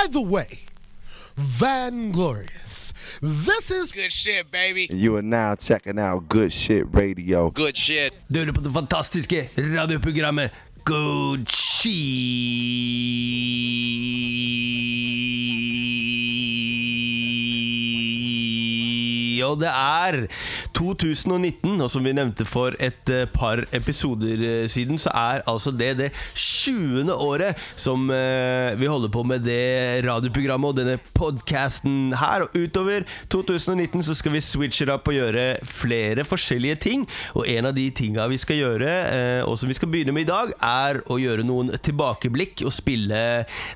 By the way, Van Glorious, this is Good shit, baby. You are now checking out Good Shit Radio. Good shit. Du hører på det fantastiske radioprogrammet Good Ski. Og det er 2019, og som vi nevnte for et eh, par episoder eh, siden, så er altså det det 20. året som eh, vi holder på med det radioprogrammet og denne podcasten her. Og utover 2019 så skal vi switche opp og gjøre flere forskjellige ting. Og en av de tinga vi skal gjøre, og som vi skal begynne med i dag, er å gjøre noen tilbakeblikk og spille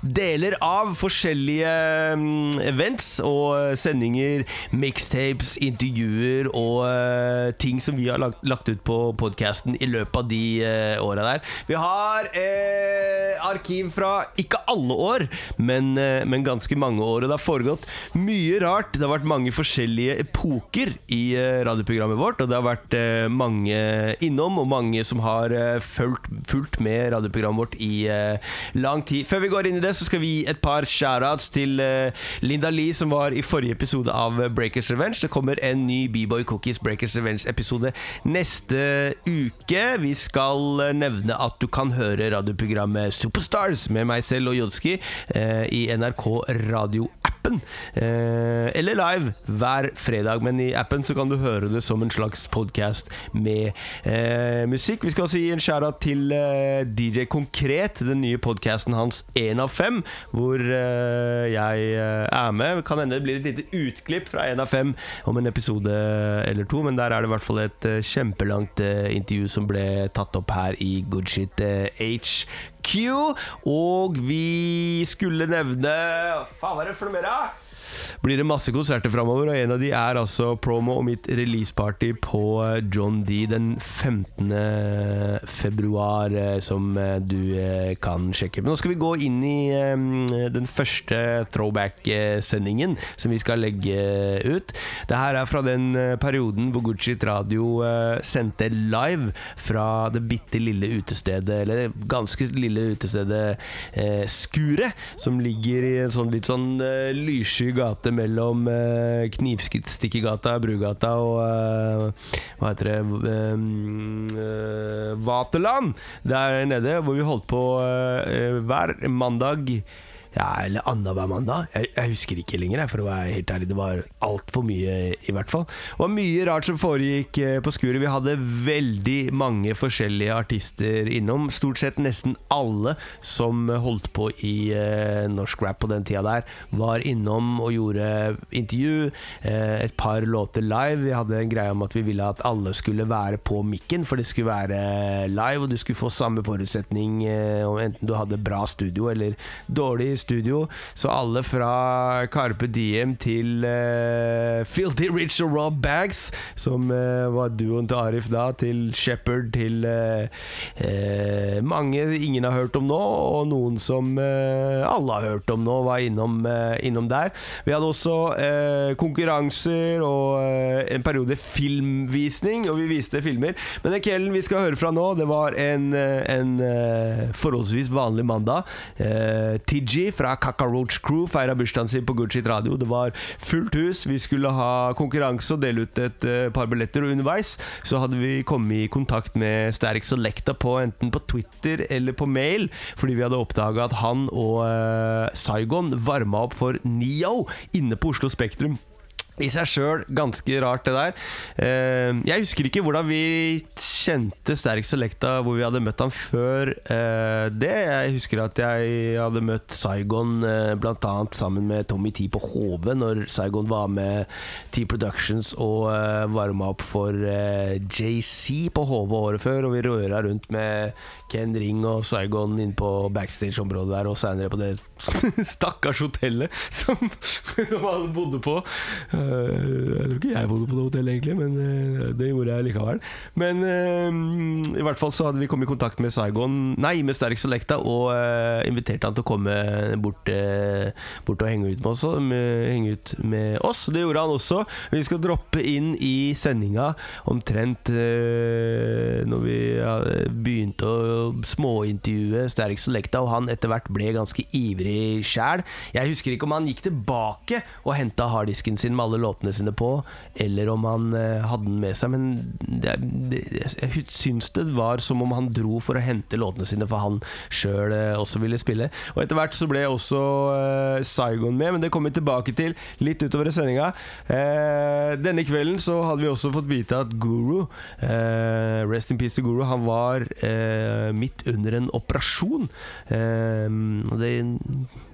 deler av forskjellige mm, events og sendinger, mixtapes, intervjuer og eh, ting som vi har lagt, lagt ut på podcasten i løpet av de uh, åra der. Vi har eh, arkiv fra ikke alle år, men, men ganske mange år. Og det har foregått mye rart. Det har vært mange forskjellige epoker i radioprogrammet vårt, og det har vært mange innom, og mange som har fulgt, fulgt med radioprogrammet vårt i lang tid. Før vi går inn i det, så skal vi gi et par shoutouts til Linda Lee, som var i forrige episode av Breakers Revenge. Det kommer en ny B-Boy Cookies Breakers Revenge-episode neste uke. Vi skal nevne at du kan høre radioprogrammet Superstars med meg selv og Jodski eh, i NRK Radio-appen. Eh, eller live hver fredag, men i appen så kan du høre det som en slags podkast med eh, musikk. Vi skal også gi en shout-out til eh, DJ Konkret, den nye podkasten hans Én av fem, hvor jeg er med. Kan hende det blir et lite utklipp fra Én av fem om en episode eller to, men der er det i hvert fall et kjempelangt intervju som ble tatt opp her i Goodshit eh, HQ. Og vi skulle nevne Faen, hva er det for noe mer, da? Blir det masse konserter framover, og en av de er altså promo og mitt releaseparty på eh, John D den 15. februar, eh, som eh, du kan sjekke. Men nå skal vi gå inn i den første throwback-sendingen som vi skal legge ut. Det her er fra den perioden hvor Gucci Radio sendte live fra det bitte lille utestedet, eller det ganske lille utestedet Skuret, som ligger i en sånn litt sånn lyssky mellom uh, Knivstikkegata, Brugata og uh, Hva heter det eh, eh, Vaterland! Der nede, hvor vi holdt på eh, hver mandag. Ja, eller annenhver mandag. Jeg, jeg husker ikke lenger, for å være helt ærlig. Det var altfor mye, i hvert fall. Det var mye rart som foregikk eh, på skuret. Vi hadde veldig mange forskjellige artister innom. Stort sett nesten alle som holdt på i eh, norsk rap på den tida der, var innom og gjorde intervju. Eh, et par låter live. Vi hadde en greie om at vi ville at alle skulle være på mikken, for det skulle være live, og du skulle få samme forutsetning eh, enten du hadde bra studio eller dårlig studio. Så alle fra Carpe Diem til uh, Filthy Rich og Rob Bags, som uh, var duoen til Arif da, til Shepherd, til uh, eh, mange ingen har hørt om nå, og noen som eh, alle har hørt om nå, var innom, eh, innom der. Vi hadde også eh, konkurranser og eh, en periode filmvisning, og vi viste filmer. Men den kvelden vi skal høre fra nå, det var en, eh, en eh, forholdsvis vanlig mandag. Eh, Tiji fra Cockroach Crew feira bursdagen sin på Gucci Radio. Det var fullt hus. Vi skulle ha konkurranse og dele ut et eh, par billetter. Og underveis så hadde vi kommet i kontakt med Sterk Selecta på enten på Twitter eller på mail, fordi vi hadde oppdaga at han og uh, Saigon varma opp for Neo inne på Oslo Spektrum. I seg sjøl ganske rart, det der. Eh, jeg husker ikke hvordan vi kjente Sterk Selecta, hvor vi hadde møtt han før eh, det. Jeg husker at jeg hadde møtt Saigon eh, annet sammen med Tommy T på HV, når Saigon var med T Productions og varma opp for JC på HV året før, og vi røra rundt med Ken Ring og Saigon inn på backstage-området der, og seinere på det stakkars hotellet som han bodde på. Jeg tror ikke jeg bodde på det hotellet, egentlig, men eh, det gjorde jeg likevel. Men eh, i hvert fall så hadde vi kommet i kontakt med Saigon Nei, med Sterk Selecta og eh, inviterte han til å komme bort, eh, bort og henge ut med oss. Med, henge ut med oss. Det gjorde han også. Vi skal droppe inn i sendinga omtrent eh, når vi begynte å småintervjue Sterk Selecta, og han etter hvert ble ganske ivrig sjæl. Jeg husker ikke om han gikk tilbake og henta harddisken sin med alle låtene sine på, eller om han eh, hadde den med seg, men det, det, jeg syns det var som om han dro for å hente låtene sine, for han sjøl eh, også ville spille. Og etter hvert så ble også eh, Saigon med, men det kommer vi tilbake til litt utover i sendinga. Eh, denne kvelden så hadde vi også fått vite at Guru, eh, Rest in peace til Guru, han var eh, midt under en operasjon. Eh, og det,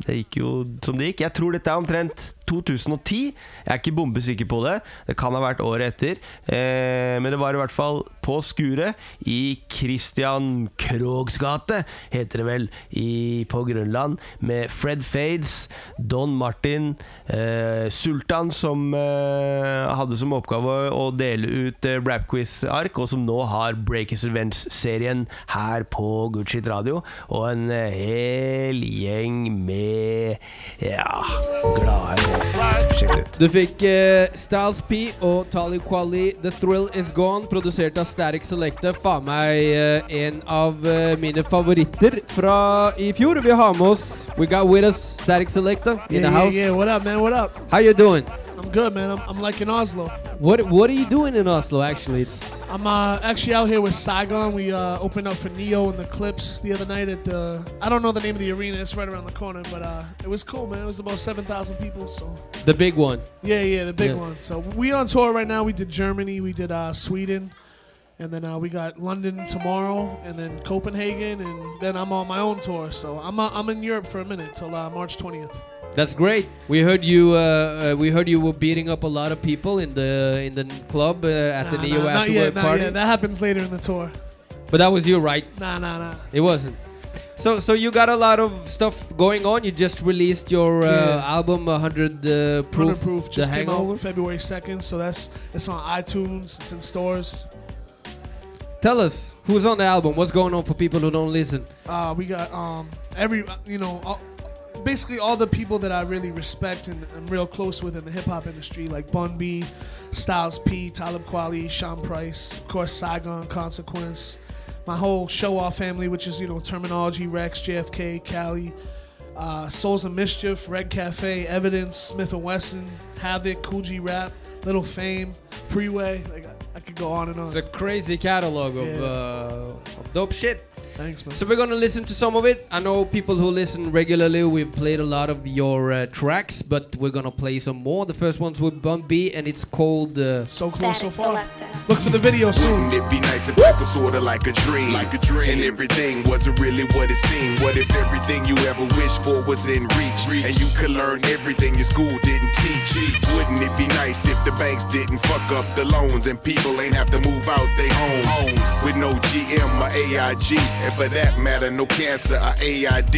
det gikk jo som det gikk. Jeg tror dette er omtrent 2010. Jeg er ikke bombesikker på det. Det kan ha vært året etter. Eh, men det var i hvert fall på skuret i Christian Krogs gate, heter det vel, i, på Grønland, med Fred Fades, Don Martin, eh, Sultan, som eh, hadde som oppgave å dele ut eh, rapquiz-ark, og som nå har Breakers Events-serien her på Gucci Radio, og en eh, hel gjeng med ja, glade Sjekk det ut. Du fikk uh, Styles P og Tali Quali, The Thrill Is Gone, produsert av Static Selecta. Faen meg uh, en av uh, mine favoritter fra i fjor. Vi har med oss We got with us Static Selecta in the house. yeah, house. yeah. What up, man? What up? How you doing? I'm good, man. I'm, I'm like in Oslo. What What are you doing in Oslo? Actually, it's I'm uh, actually out here with Saigon. We uh, opened up for Ne-Yo and the Clips the other night at the. I don't know the name of the arena. It's right around the corner, but uh, it was cool, man. It was about seven thousand people. So the big one. yeah, yeah, the big Yeah. one. So we on tour right now. We did Germany. We did uh, Sweden. And then uh, we got London tomorrow, and then Copenhagen, and then I'm on my own tour. So I'm uh, I'm in Europe for a minute till uh, March 20th. That's great. We heard you. Uh, uh, we heard you were beating up a lot of people in the in the club uh, at the Nah, Ne-Yo nah, not afterward yet, not party. yet. That happens later in the tour. But that was you, right? Nah, nah, nah. It wasn't. So, so you got a lot of stuff going on. You just released your uh, Yeah. album, 100 uh, Proof, Proof, Proof The just came Hangover. out February 2nd, so that's it's on iTunes, it's in stores. Tell us who's on the album. What's going on for people who don't listen? Uh, we got um every you know basically all the people that I really respect and I'm real close with in the hip hop industry, like Bun B, Styles P, Talib Kweli, Sean Price, of course Saigon, Consequence, my whole show off family, which is you know Termanology, Rex, JFK, Cali. Uh, Souls of Mischief, Red Cafe, Evidence, Smif-N-Wessun, Havoc, Kool G Rap, Little Fame, Freeway. Like I, I could go on and on. It's a crazy catalog of, Yeah. uh, of dope shit. Thanks, man. So we're gonna listen to some of it. I know people who listen regularly. We've played a lot of your uh, tracks, but we're gonna play some more. The first one's with Bun B, and it's called. Uh, So close so far. Selecta. Look for the video soon. Wouldn't it be nice if life was sorta like a dream? Like a dream. And everything wasn't really what it seemed. What if everything you ever wished for was in reach? And you could learn everything your school didn't teach. Wouldn't it be nice if the banks didn't fuck up the loans and people ain't have to move out their homes? With no GM or AIG, and for that matter, no cancer or AID.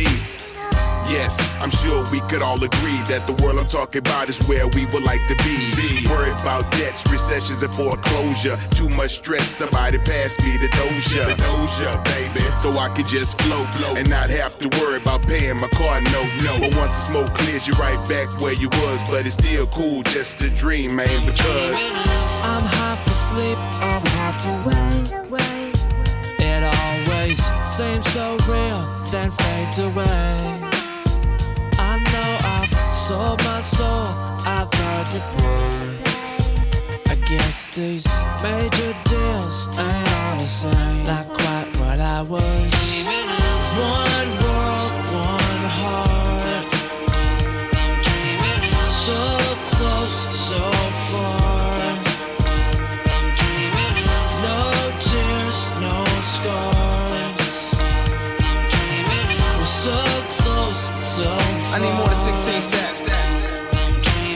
Yes, I'm sure we could all agree that the world I'm talking about is where we would like to be. be. Worried about debts, recessions, and foreclosure. Too much stress, somebody pass me the doja. The doja, baby. So I could just flow, flow, and not have to worry about paying my car note. No. But once the smoke clears, you're right back where you was. But it's still cool just to dream, man, because. I'm half asleep, I'm half awake. It seems so real, then fades away. I know I've sold my soul, I've heard the play. I guess these major deals ain't all the same. Not quite what I was. One I need more than 16 stats.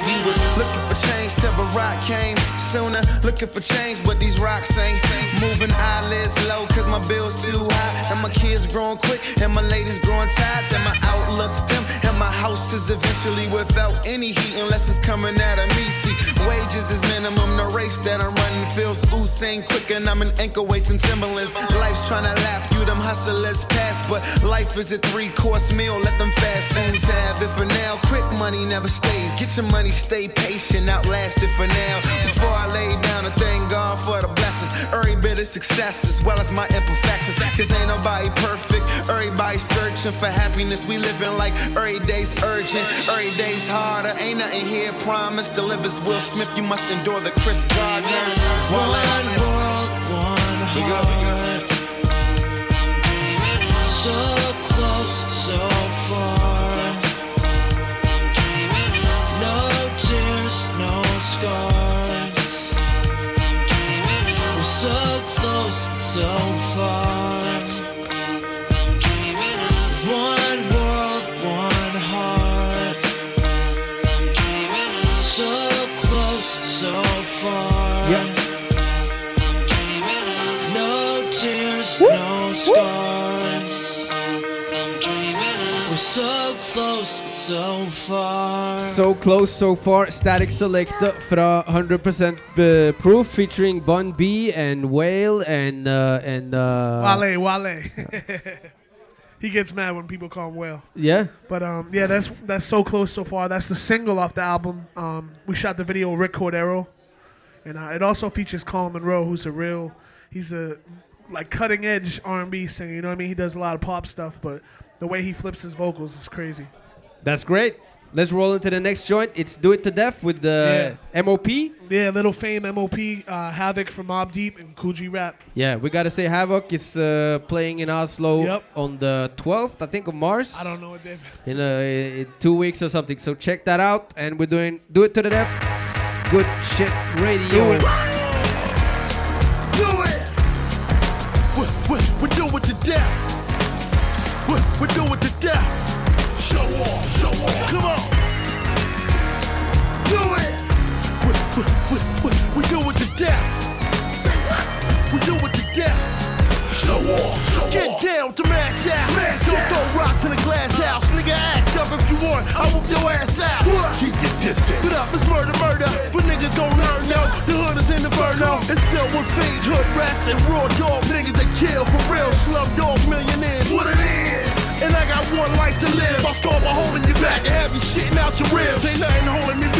We was looking for change till Barack came. Sooner looking for change, but these rocks ain't moving eyelids low, cause my bill's too high. And my kids growing quick, and my ladies growing tired. And my outlook's dim, and my house is eventually without any heat unless it's coming out of me. See, wages is minimum, the race that I'm running feels Usain quick, and I'm an ankle weights and Timberlands. Life's trying to lap you, them hustlers pass, but life is a three course meal, let them fast foods have it for now. Quick money never stays, get your money, stay patient, outlast it for now. Before I lay down, I thank God for the blessings, every bit of success as well as my imperfections. Cause ain't nobody perfect, everybody searching for happiness. We living like every day's urgent, every day's harder. Ain't nothing here promised. Delivers Will Smith, you must endure the Chris Gardner. One world, one We good, we good. heart. So close so far. Statik Selektah fra 100% uh, Proof featuring Bun B and Whale and uh, and uh, Wale, Wale. he gets mad when people call him Whale. yeah. But um, yeah, that's that's so close so far. That's the single off the album. Um, we shot the video with Rik Cordero, and uh, it also features Colin Munroe, who's a real, he's a like cutting edge R&B singer. You know what I mean? He does a lot of pop stuff, but the way he flips his vocals is crazy. That's great. Let's roll into the next joint. It's Do It to Death with the MOP. Yeah, Little Fame, MOP, uh, Havoc from Mobb Deep, and Kool G Rap. Yeah, we gotta say Havoc is uh, playing in Oslo Yep. on the 12th, I think, of Mars. I don't know what they've. In, uh, in two weeks or something. So check that out. And we're doing Do It to the Death. Good shit radio. do it. We, we, we do it to death. We, we do it to death. Say what? We do it to death. Show off, show Get off. down to mash out. Mash Don't out. throw rocks in a glass house. Nigga, act up if you want. I whoop your ass out. Keep your distance. Put up, it's murder, murder. But niggas don't learn, no. The hood is in the inferno. It's still with fiends, hood rats, and raw dog niggas that kill for real. Slum dog millionaires. What it is. And I got one life to live. I'll start by holding you back and have you shitting out your ribs. Ain't nothing holding me back. In fact,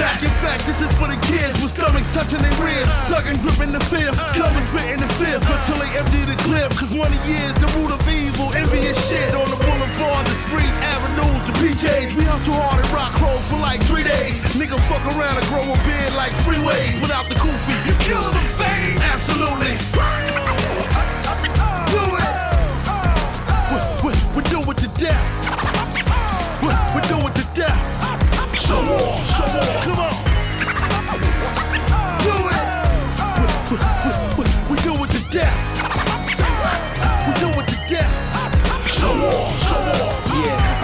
this is for the kids with stomachs touching their ribs. Tugging, gripping the fifth. Coming, spitting the fifth until they empty the clip. Cause one of years, the root of evil, envy and shit on the boulevard, the street, avenues, the PJs. We hustle hard and rock clothes for like three days. Nigga fuck around and grow a beard like freeways. Without the goofy, you kill the fame. Absolutely.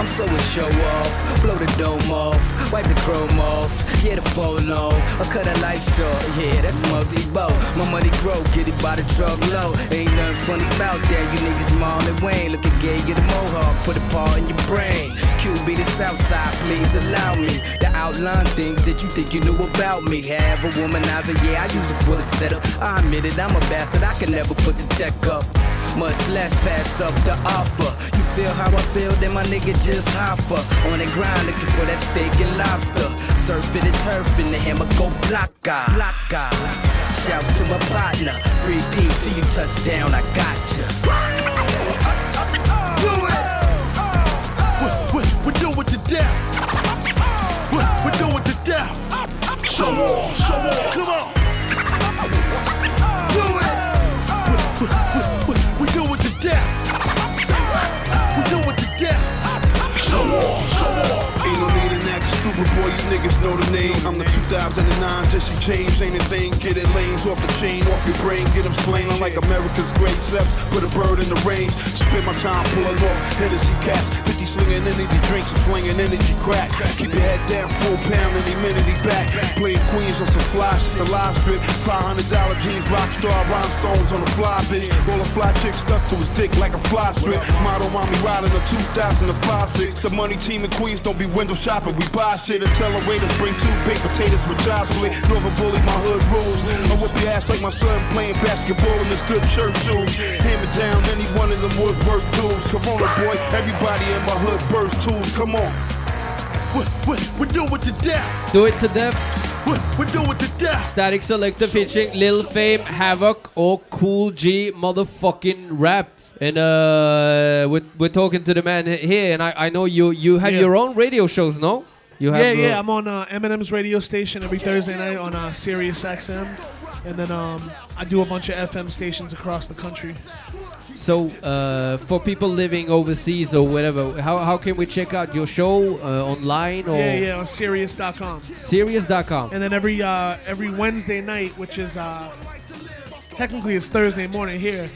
I'm so with show off. Blow the dome off, wipe the chrome off. Yeah, the phone low, I cut a life short. Yeah, that's Muggsy Bow. My money grow, get it by the truck low. Ain't nothing funny about that. You niggas Marlon Wayans. Look at gay, get a mohawk, put a paw in your brain. QB the south side, please allow me to outline things that you think you knew about me. Have a womanizer, yeah, I use it for the setup. I admit it, I'm a bastard, I can never put the tech up. Much less pass up the offer. You feel how I feel, then my nigga just hopper. On the grind looking for that steak and lobster. Surfing the turf in the hammer, go blocka. Blocka. Shouts to my partner. Free P till you touchdown, I got ya. Do it. We, we, we do it to death. We, we do it to death. Show off, show off, come on. In boy, you niggas know the name. I'm the 2009 Jesse James, ain't a thing. Get it lanes off the chain, off your brain, get them slain. Like America's great steps, put a bird in the range. Spend my time pulling off Hennessy caps, 50 He slinging energy drinks and slinging energy crack. Keep your head down, full pound minute he back. Playing Queens on some fly shit, the live strip. $500 jeans, rock star, rhinestones on the fly bitch. Roll a fly chick stuck to his dick like a fly strip. Model mommy riding a 2005 6. The money team in Queens don't be window shopping. We buy shit and tell the waiters bring two baked potatoes with job split. Northern bully, my hood rules. I whip your ass like my son playing basketball in his good church shoes. Hammer down any one of them woodwork dudes. Corona boy, everybody in my hood burst tools. Come on. We, we, we do it to death. Do it to death. We, we do it to death. Statik Selektah featuring Lil Fame, Havoc og Kool G motherfucking rap. And uh, we're, we're talking to the man here, and I, I know you you have Yeah. your own radio shows, no? You have yeah, uh, yeah. I'm on uh, Eminem's radio station every Thursday night on uh, Sirius XM, and then um, I do a bunch of FM stations across the country. So uh, for people living overseas or whatever, how, how can we check out your show uh, online or Yeah, yeah, on Sirius.com. Sirius.com? And then every uh, every Wednesday night, which is uh, technically it's Thursday morning here,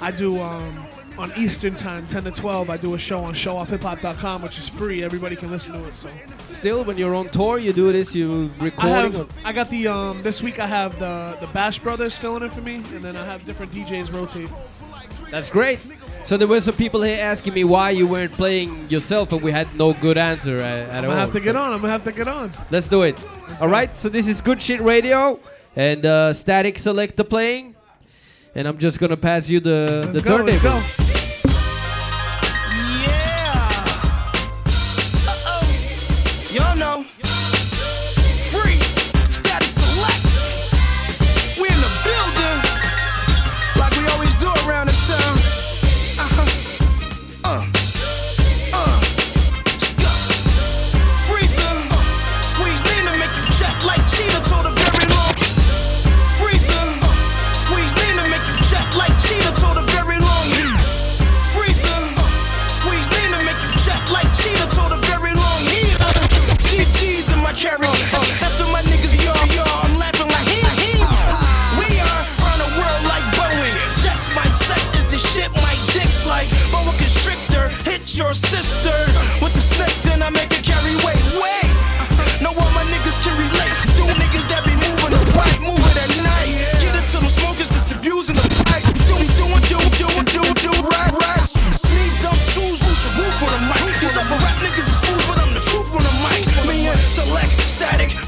I do um, on Eastern time, 10 to 12. I do a show on ShowOffHipHop.com, which is free. Everybody can listen to it. So Still, when you're on tour, you do this. You I have, I got the um, this week I have the the Bash Brothers filling in for me, and then I have different DJs rotate. That's great. So there were some people here asking me why you weren't playing yourself, and we had no good answer at, at I'm all. gonna have to So get on. I'm gonna have to get on. Let's do it. All right. So this is Good Shit Radio, and uh, Statik Selektah playing, and I'm just gonna pass you the the Let's go. Let's turntable.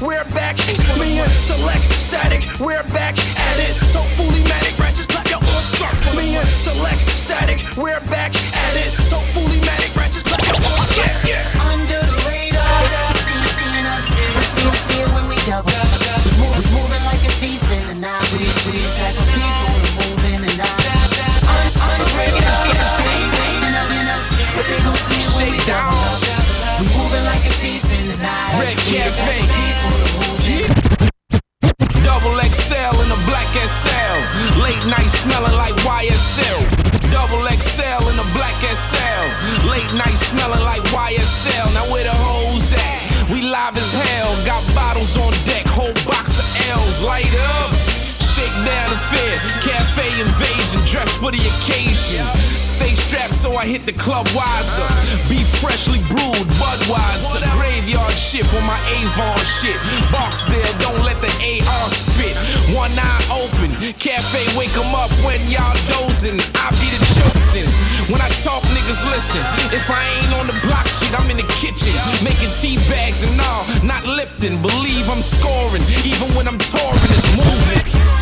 We're back. Me and select static, we're back at it. Talk fully matic, ratchets clap your on suck. Me and select static, we're back at it. Talk Night smelling for the occasion. Stay strapped so I hit the club wiser. Be freshly brewed. Budweiser. Graveyard shit for my Avon shit. Barksdale, don't let the AR spit. One eye open. Cafe, wake wake 'em up when y'all dozing. I be the chosen. When I talk, niggas listen. If I ain't on the block shit, I'm in the kitchen. Making tea bags and all. Not Lipton. Believe I'm scoring. Even when I'm touring, it's moving.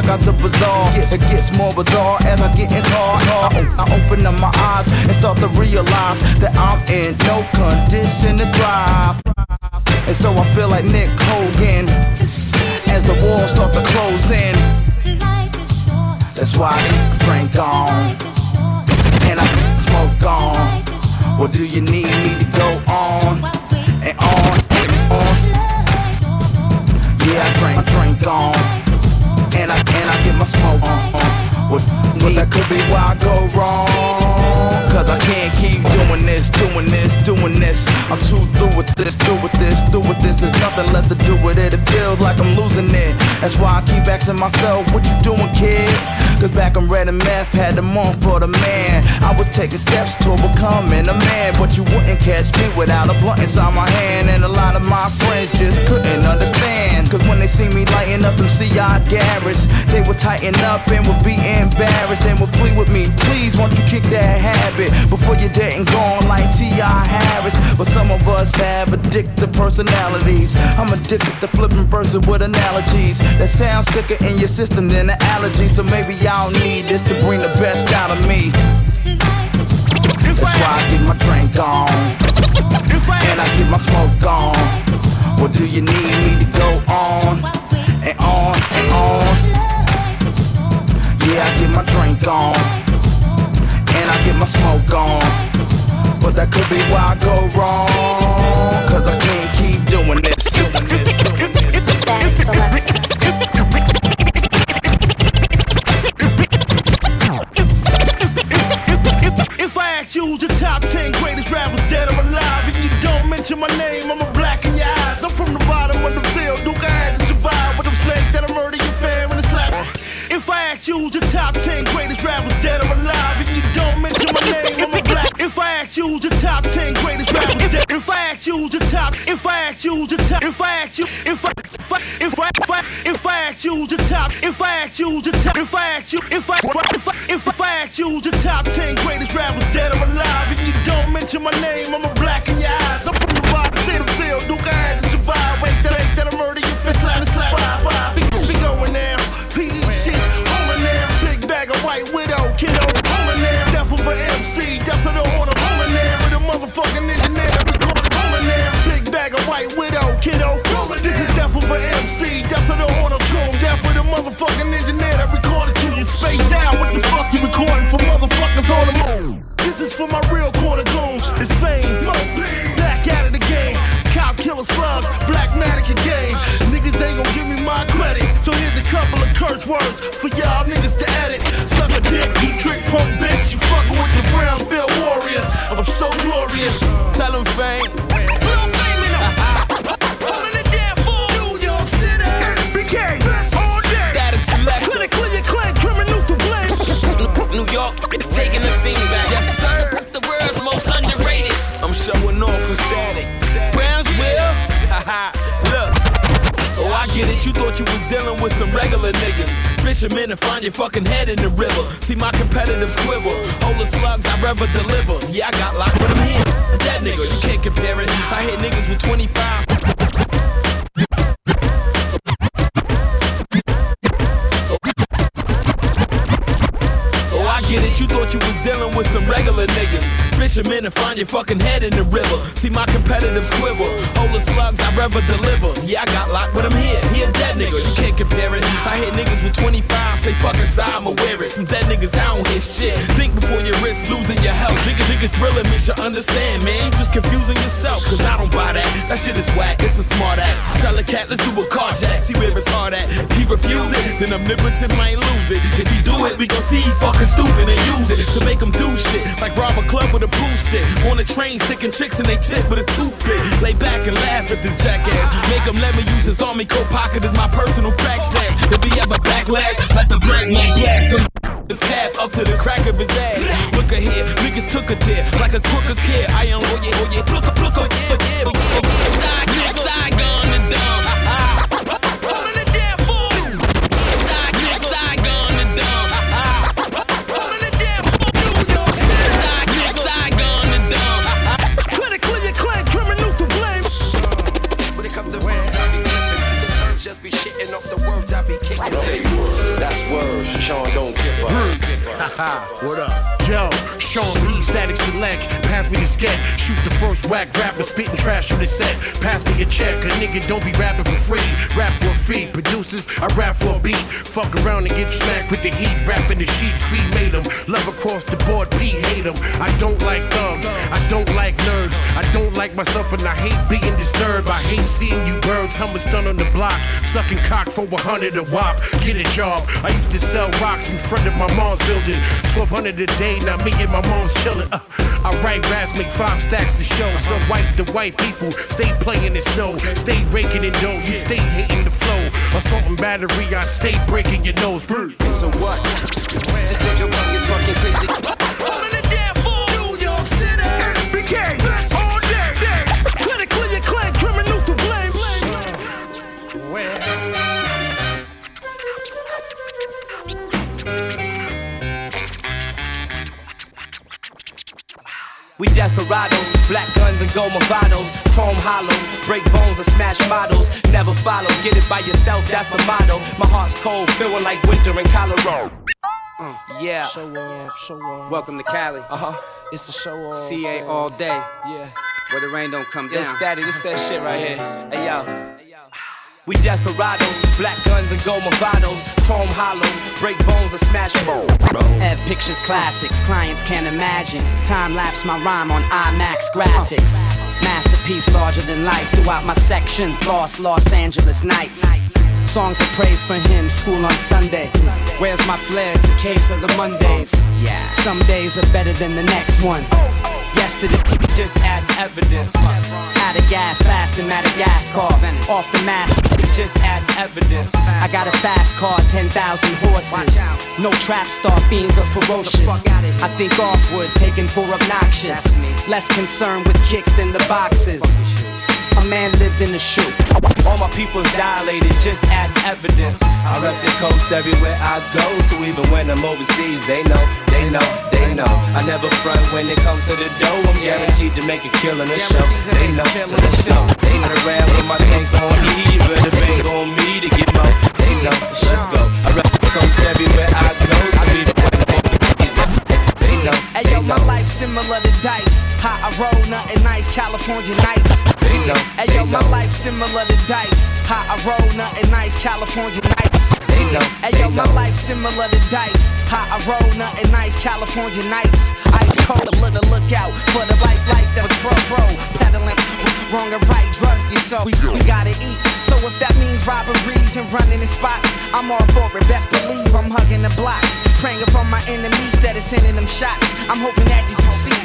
Check out, the bazaar. It gets more bizarre as I get hard. I open up my eyes and start to realize that I'm in no condition to drive. And so I feel like Nick Hogan as the walls start to close in. That's why I drink on and I smoke on. Or do you need me this, doing this, doing this. I'm too through with this, through with this, through with this. There's nothing left to do with it. It feels like I'm losing it. That's why I keep asking myself, what you doing, kid? Cause back in Red and Meth had them on for the man. I was taking steps toward becoming a man. But you wouldn't catch me without a blunt inside my hand. And a lot of my friends just couldn't understand. Cause when they see me lighting up them CI Garrett's, they would tighten up and would be embarrassed and would plead with me. Please, won't you kick that habit before you're dead and gone like T.I. Harris? But some of us have addictive personalities. I'm addicted to flipping verses with analogies that sound sicker in your system than the allergy. So maybe y'all need this to bring the best out of me. That's why I get my drink on and I get my smoke on. Or do you need me to go on and on and on? Yeah, I get my drink on and I get my smoke on. But that could be why I go wrong. Who's the top 10 greatest and find your fucking head in the river. See my competitive squivel. Hold the slugs I rather deliver. Yeah, I got locked with them hands. That nigga, you can't compare it. I hit niggas with 25. Niggas. Fishermen and find your fucking head in the river. See my competitive. Hold the slugs I rather deliver. Yeah, I got locked but I'm here. He a dead nigga. You can't compare it. I hit niggas with 25. Say fucking side, I'ma wear it. From dead niggas, I don't hear shit. Think before your wrist losing your health. Niggas, niggas drilling me should understand, man. You just confusing yourself. Cause I don't buy that. That shit shit is whack. It's a smart act. Tell a cat, let's do a car jack. See where it's hard at. If he refuse it, then omnipotent might lose it. If he do it, we gon' see he fucking stupid and use it to make him do shit. Like rob a club with a boost stick. On a train, sticking chicks in they tip with a toothpick. Lay back and laugh at this jackass. Make him let me use his army coat pocket as my personal crack stash. If he ever backlash, let the black man blast him. His calf up to the crack of his ass. Look ahead, niggas took a dip like a crook kid. I am oh yeah, oh yeah, pluck a pluck a yeah, yeah, oh yeah. Nigga don't be rapping for free. Rap for a fee. Producers, I rap for a beat. Fuck around and get smacked with the heat. Rapping the sheet, cremate 'em. Love across the board, P hate 'em. I don't like thugs. I don't like nerds. I don't like myself and I hate being disturbed. I hate seeing you birds humming stun on the block. Sucking cock for 100 a wop. Get a job. I used to sell rocks in front of my mom's building. 1200 a day, now me and my mom's chilling. Uh, I write raps, make five stacks to show. So white the white people stay playing the snow. Stay raking in dough, you stay hitting the flow. Assault and battery, I stay breaking your nose. So what? This nigga is fucking crazy. We desperados, black guns and gold movados, chrome hollows, break bones and smash models. Never follow, get it by yourself, that's the motto. My heart's cold, feeling like winter in Colorado. Uh, Yeah. Show off, show off. Welcome to Cali. Uh huh. It's a show off. CA day. all day. Yeah. Where the rain don't come Yo, down. static, this that shit right here. Hey yo. We desperados, black guns and gold movados, chrome hollows, break bones and smash bones. Ev pictures classics, clients can't imagine. Time lapse my rhyme on IMAX graphics. Masterpiece larger than life throughout my section. Lost Los Angeles nights. Songs of praise for him, school on Sunday. Where's my flair? It's a case of the Mondays. Yeah. Some days are better than the next one. Yesterday, just as evidence. Out of gas, fast in Madagascar. Off the mask, just as evidence. I got a fast car, 10,000 horses. No trap star fiends are ferocious. I think awkward, taken for obnoxious. Less concerned with kicks than the boxes. A man lived in a shoe. All my people's dilated just as evidence. I rep the coast everywhere I go, so even when I'm overseas, they know, they know, they know. I never front when it comes to the dough. I'm guaranteed to make a kill in the show. They know, so let's go. They not around with my tank on E, but the bank on me to get more. They know, let's go. I rep the coast everywhere I go, so even when I'm overseas, they know. Hey yo, my life similar to dice. How I roll, nothing nice, California nights. Hey yo, my life similar to dice. How I roll, nothing nice, California nights. Hey yo, my life similar to dice. How I roll, nothing nice, California nights. Ice cold, a little lookout for the lights, lights that throw, throw. Pedaling, wrong and right, drugs get so we, we gotta eat. So if that means robberies and running in spots, I'm all for it. Best believe I'm hugging the block. Praying for my enemies that are sending them shots. I'm hoping that you succeed.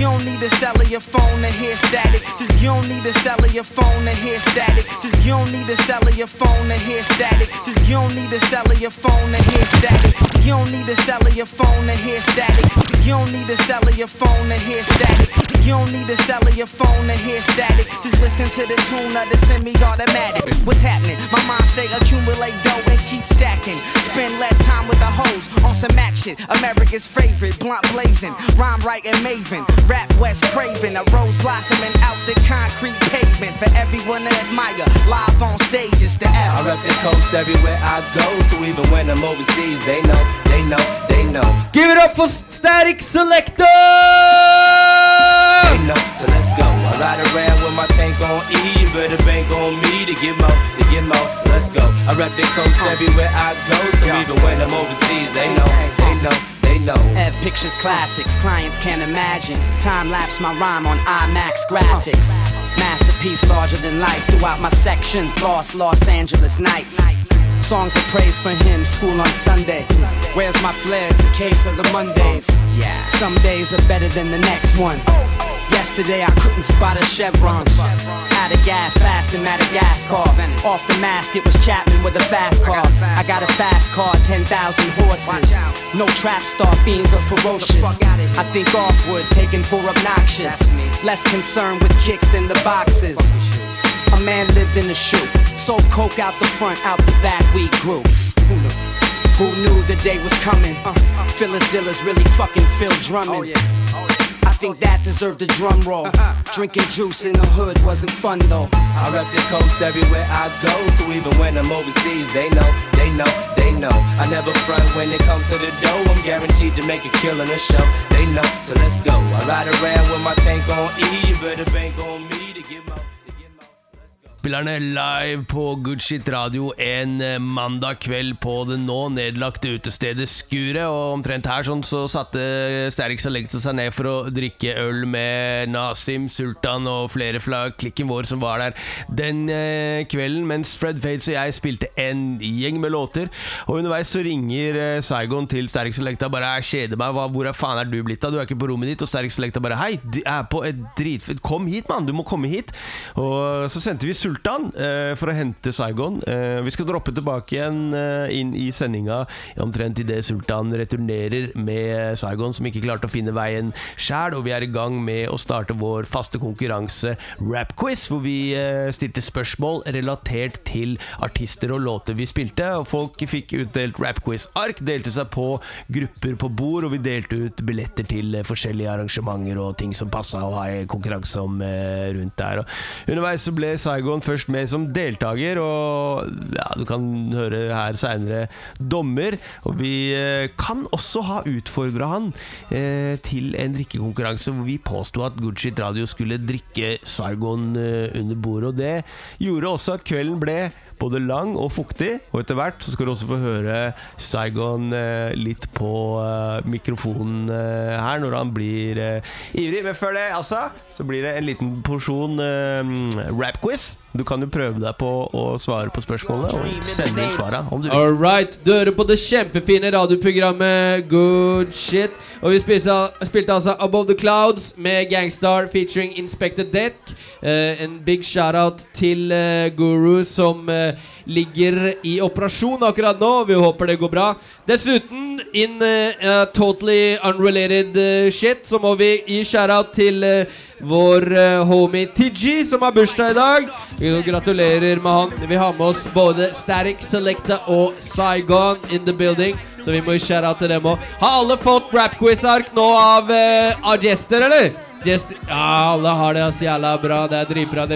You don't need to sell your phone to hear static. Just you don't need to sell your phone to hear static. Just you don't need to sell your phone to hear static. Just you don't need to sell your phone to hear static. You don't need to sell your phone to hear static. You don't need to sell your phone to hear static. You don't need to sell your phone to hear static. Just listen to the tune of the semi-automatic. What's happening? My mind say accumulate dough and keep stacking. Spend less time with the hoes on some action. America's favorite, blunt blazing, rhyme writing maven. Rap West craving, a rose blossoming out the concrete pavement for everyone to admire. Live on stage, it's the I F. rep the coast everywhere I go, so even when I'm overseas, they know, they know, they know. Give it up for Statik Selektah! They know, so let's go. I ride around with my tank on E, but the bank on me to get more, to get more. Let's go. I rep the coast everywhere I go, so even when I'm overseas, they know, they know, they know. Ev Pictures classics, clients can't imagine. Time lapse my rhyme on IMAX graphics. Masterpiece larger than life throughout my section. Lost Los Angeles nights. Songs of praise for him, school on Sunday. Where's my flair? It's a case of the Mondays. Yeah. Some days are better than the next one. Yesterday I couldn't spot a Chevron. Out of gas, fast in Madagascar. Off the mask, it was Chapman with a fast car. I got a fast car, 10,000 horses. No trap star, fiends are ferocious. I think awkward, taken for obnoxious. Less concerned with kicks than the boxes. A man lived in a shoe. Sold coke out the front, out the back, we grew. Who knew? The day was coming? Uh, Phyllis Diller's really fucking Phil Drummond. I think that deserved a drum roll. Drinking juice in the hood wasn't fun though. I rep the coast everywhere I go, so even when I'm overseas, they know, they know, they know. I never front when it comes to the dough. I'm guaranteed to make a kill in a show. They know, so let's go. I ride around with my tank on E. You better bank on me to get my. Spillerne live på Goodshit Radio en eh, mandag kveld på det nå nedlagte utestedet Skuret. Og omtrent her sånn så satte Sterix Selecta seg ned for å drikke øl med Nasim, Sultan og flere fra klikken vår som var der den eh, kvelden, mens Fred Fates og jeg spilte en gjeng med låter. Og underveis så ringer eh, Saigon til Sterix Selecta bare jeg kjeder meg, hva, hvor faen er du blitt av? Du er ikke på rommet ditt. Og Sterix Selecta bare hei, du er på et dritfett Kom hit, mann! Du må komme hit. Og så sendte vi Sultan eh, for å hente Saigon. Eh, vi skal droppe tilbake igjen eh, inn i sendinga omtrent idet Sultan returnerer med Saigon, som ikke klarte å finne veien sjæl. Og vi er i gang med å starte vår faste konkurranse Rap Quiz, hvor vi eh, stilte spørsmål relatert til artister og låter vi spilte. Og folk fikk utdelt Rap Quiz-ark, delte seg på grupper på bord, og vi delte ut billetter til eh, forskjellige arrangementer og ting som passa å ha konkurranse om eh, rundt der. Og underveis så ble Saigon først med som deltaker, og ja, du kan høre her seinere dommer. Og vi eh, kan også ha utfordra han eh, til en drikkekonkurranse hvor vi påsto at Gucci Radio skulle drikke Saigon eh, under bordet. Og det gjorde også at kvelden ble både lang og fuktig. Og etter hvert så skal du også få høre Saigon eh, litt på eh, mikrofonen eh, her når han blir ivrig. Men før det, altså, så blir det en liten porsjon rap-quiz. Du kan jo prøve deg på å svare på spørsmålene og sende inn svara om du vil. All right, du hører på det kjempefine radioprogrammet Good Shit. Og vi spilte, spilte altså Above the Clouds med Gangstar featuring Inspector Deck. En big shout-out til Guru som eh, ligger i operasjon akkurat nå. Vi håper det går bra. Dessuten, in uh, eh, totally unrelated eh, shit, så må vi gi shout-out til eh, vår homie Tiji, som har bursdag i dag. Vi gratulerer med han. Vi har med oss både Static Selecta og Saigon in the building. Så vi må gi shout-out til dem òg. Har alle fått rap-quiz-ark nå av, uh, av Jester, eller? Jester. Ja, alle har det. Altså, jævla bra. Det er dritbra.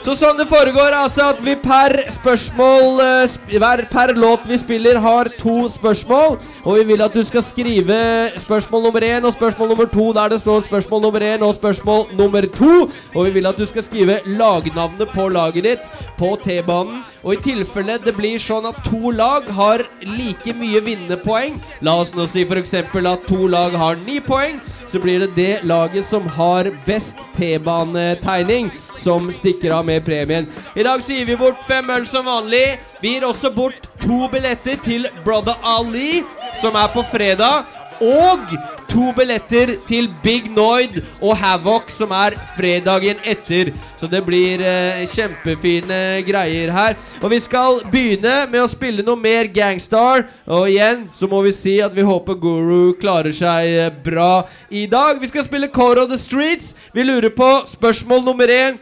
Så sånn det foregår, altså at vi per spørsmål eh, Per låt vi spiller, har to spørsmål. Og vi vil at du skal skrive spørsmål nummer én og spørsmål nummer to der det står spørsmål nummer én og spørsmål nummer to. Og vi vil at du skal skrive lagnavnet på laget ditt på T-banen. Og i tilfelle det blir sånn at to lag har like mye vinnerpoeng, la oss nå si f.eks. at to lag har ni poeng, så blir det det laget som har best T-banetegning, som stikker av med premien. I dag så gir vi bort fem øl som vanlig. Vi gir også bort to billetter til Brother Ali, som er på fredag. Og to billetter til Big Noid og Havoc, som er fredagen etter. Så det blir eh, kjempefine greier her. Og vi skal begynne med å spille noe mer Gangstar. Og igjen så må vi si at vi håper Guru klarer seg eh, bra i dag. Vi skal spille Core of the Streets. Vi lurer på spørsmål nummer én.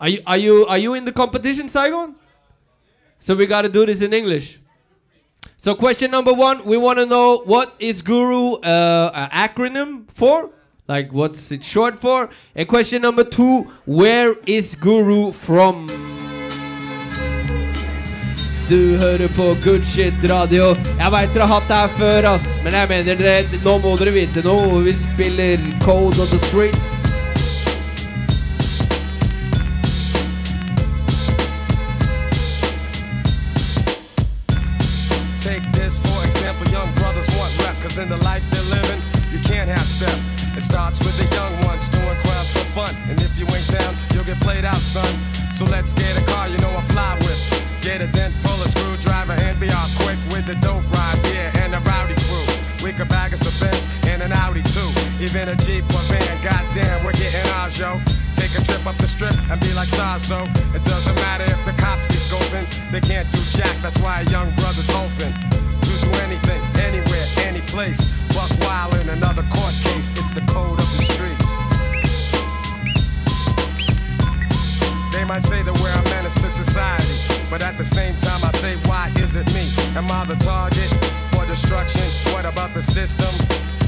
Are you, are you, are you in the competition, Saigon? So we gotta do this in English. So question number one, we want to know what is Guru uh, an acronym for? Like what's it short for? And question number two, where is Guru from? Du hører på Goodshit Radio. Jeg veit dere har hatt det her før, ass. Men jeg mener dere, nå må dere vite noe. Vi spiller Code on the Streets. Starts with the young ones doing crimes for fun. And if you ain't down, you'll get played out, son. So let's get a car, you know I fly with. Get a dent, pull a screwdriver, and be off quick with the dope ride, yeah, and a rowdy crew. We could bag us a Benz and an Audi too. Even a Jeep or van, goddamn, we're getting ours, yo. Take a trip up the strip and be like stars, so it doesn't matter if the cops be scoping. They can't do jack, that's why a young brother's open. To do anything, anywhere, any place. Buck wild in another court case, the code of the streets. They might say that we're a menace to society, but at the same time, I say, why is it me? Am I the target for destruction? What about the system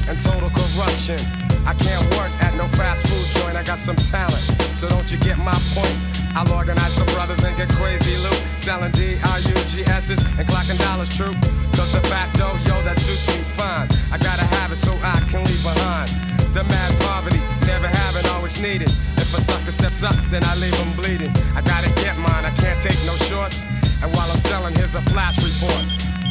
and total corruption? I can't work at no fast food joint, I got some talent, so don't you get my point? I'll organize some brothers and get crazy loot, selling D-R-U-G-S's and clocking dollars true. Cause de facto, yo, that suits me fine. I gotta have it so I can leave behind. The mad poverty, never having, always needed. If a sucker steps up, then I leave him bleeding. I gotta get mine, I can't take no shorts. And while I'm selling, here's a flash report.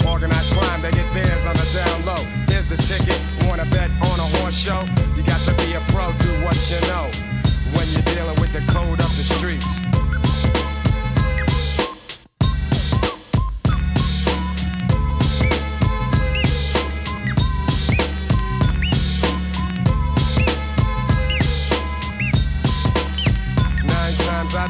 Organized crime, they get theirs on the down low. Here's the ticket, wanna bet on a horse show? You got to be a pro, do what you know. When you're dealing with the code of the streets.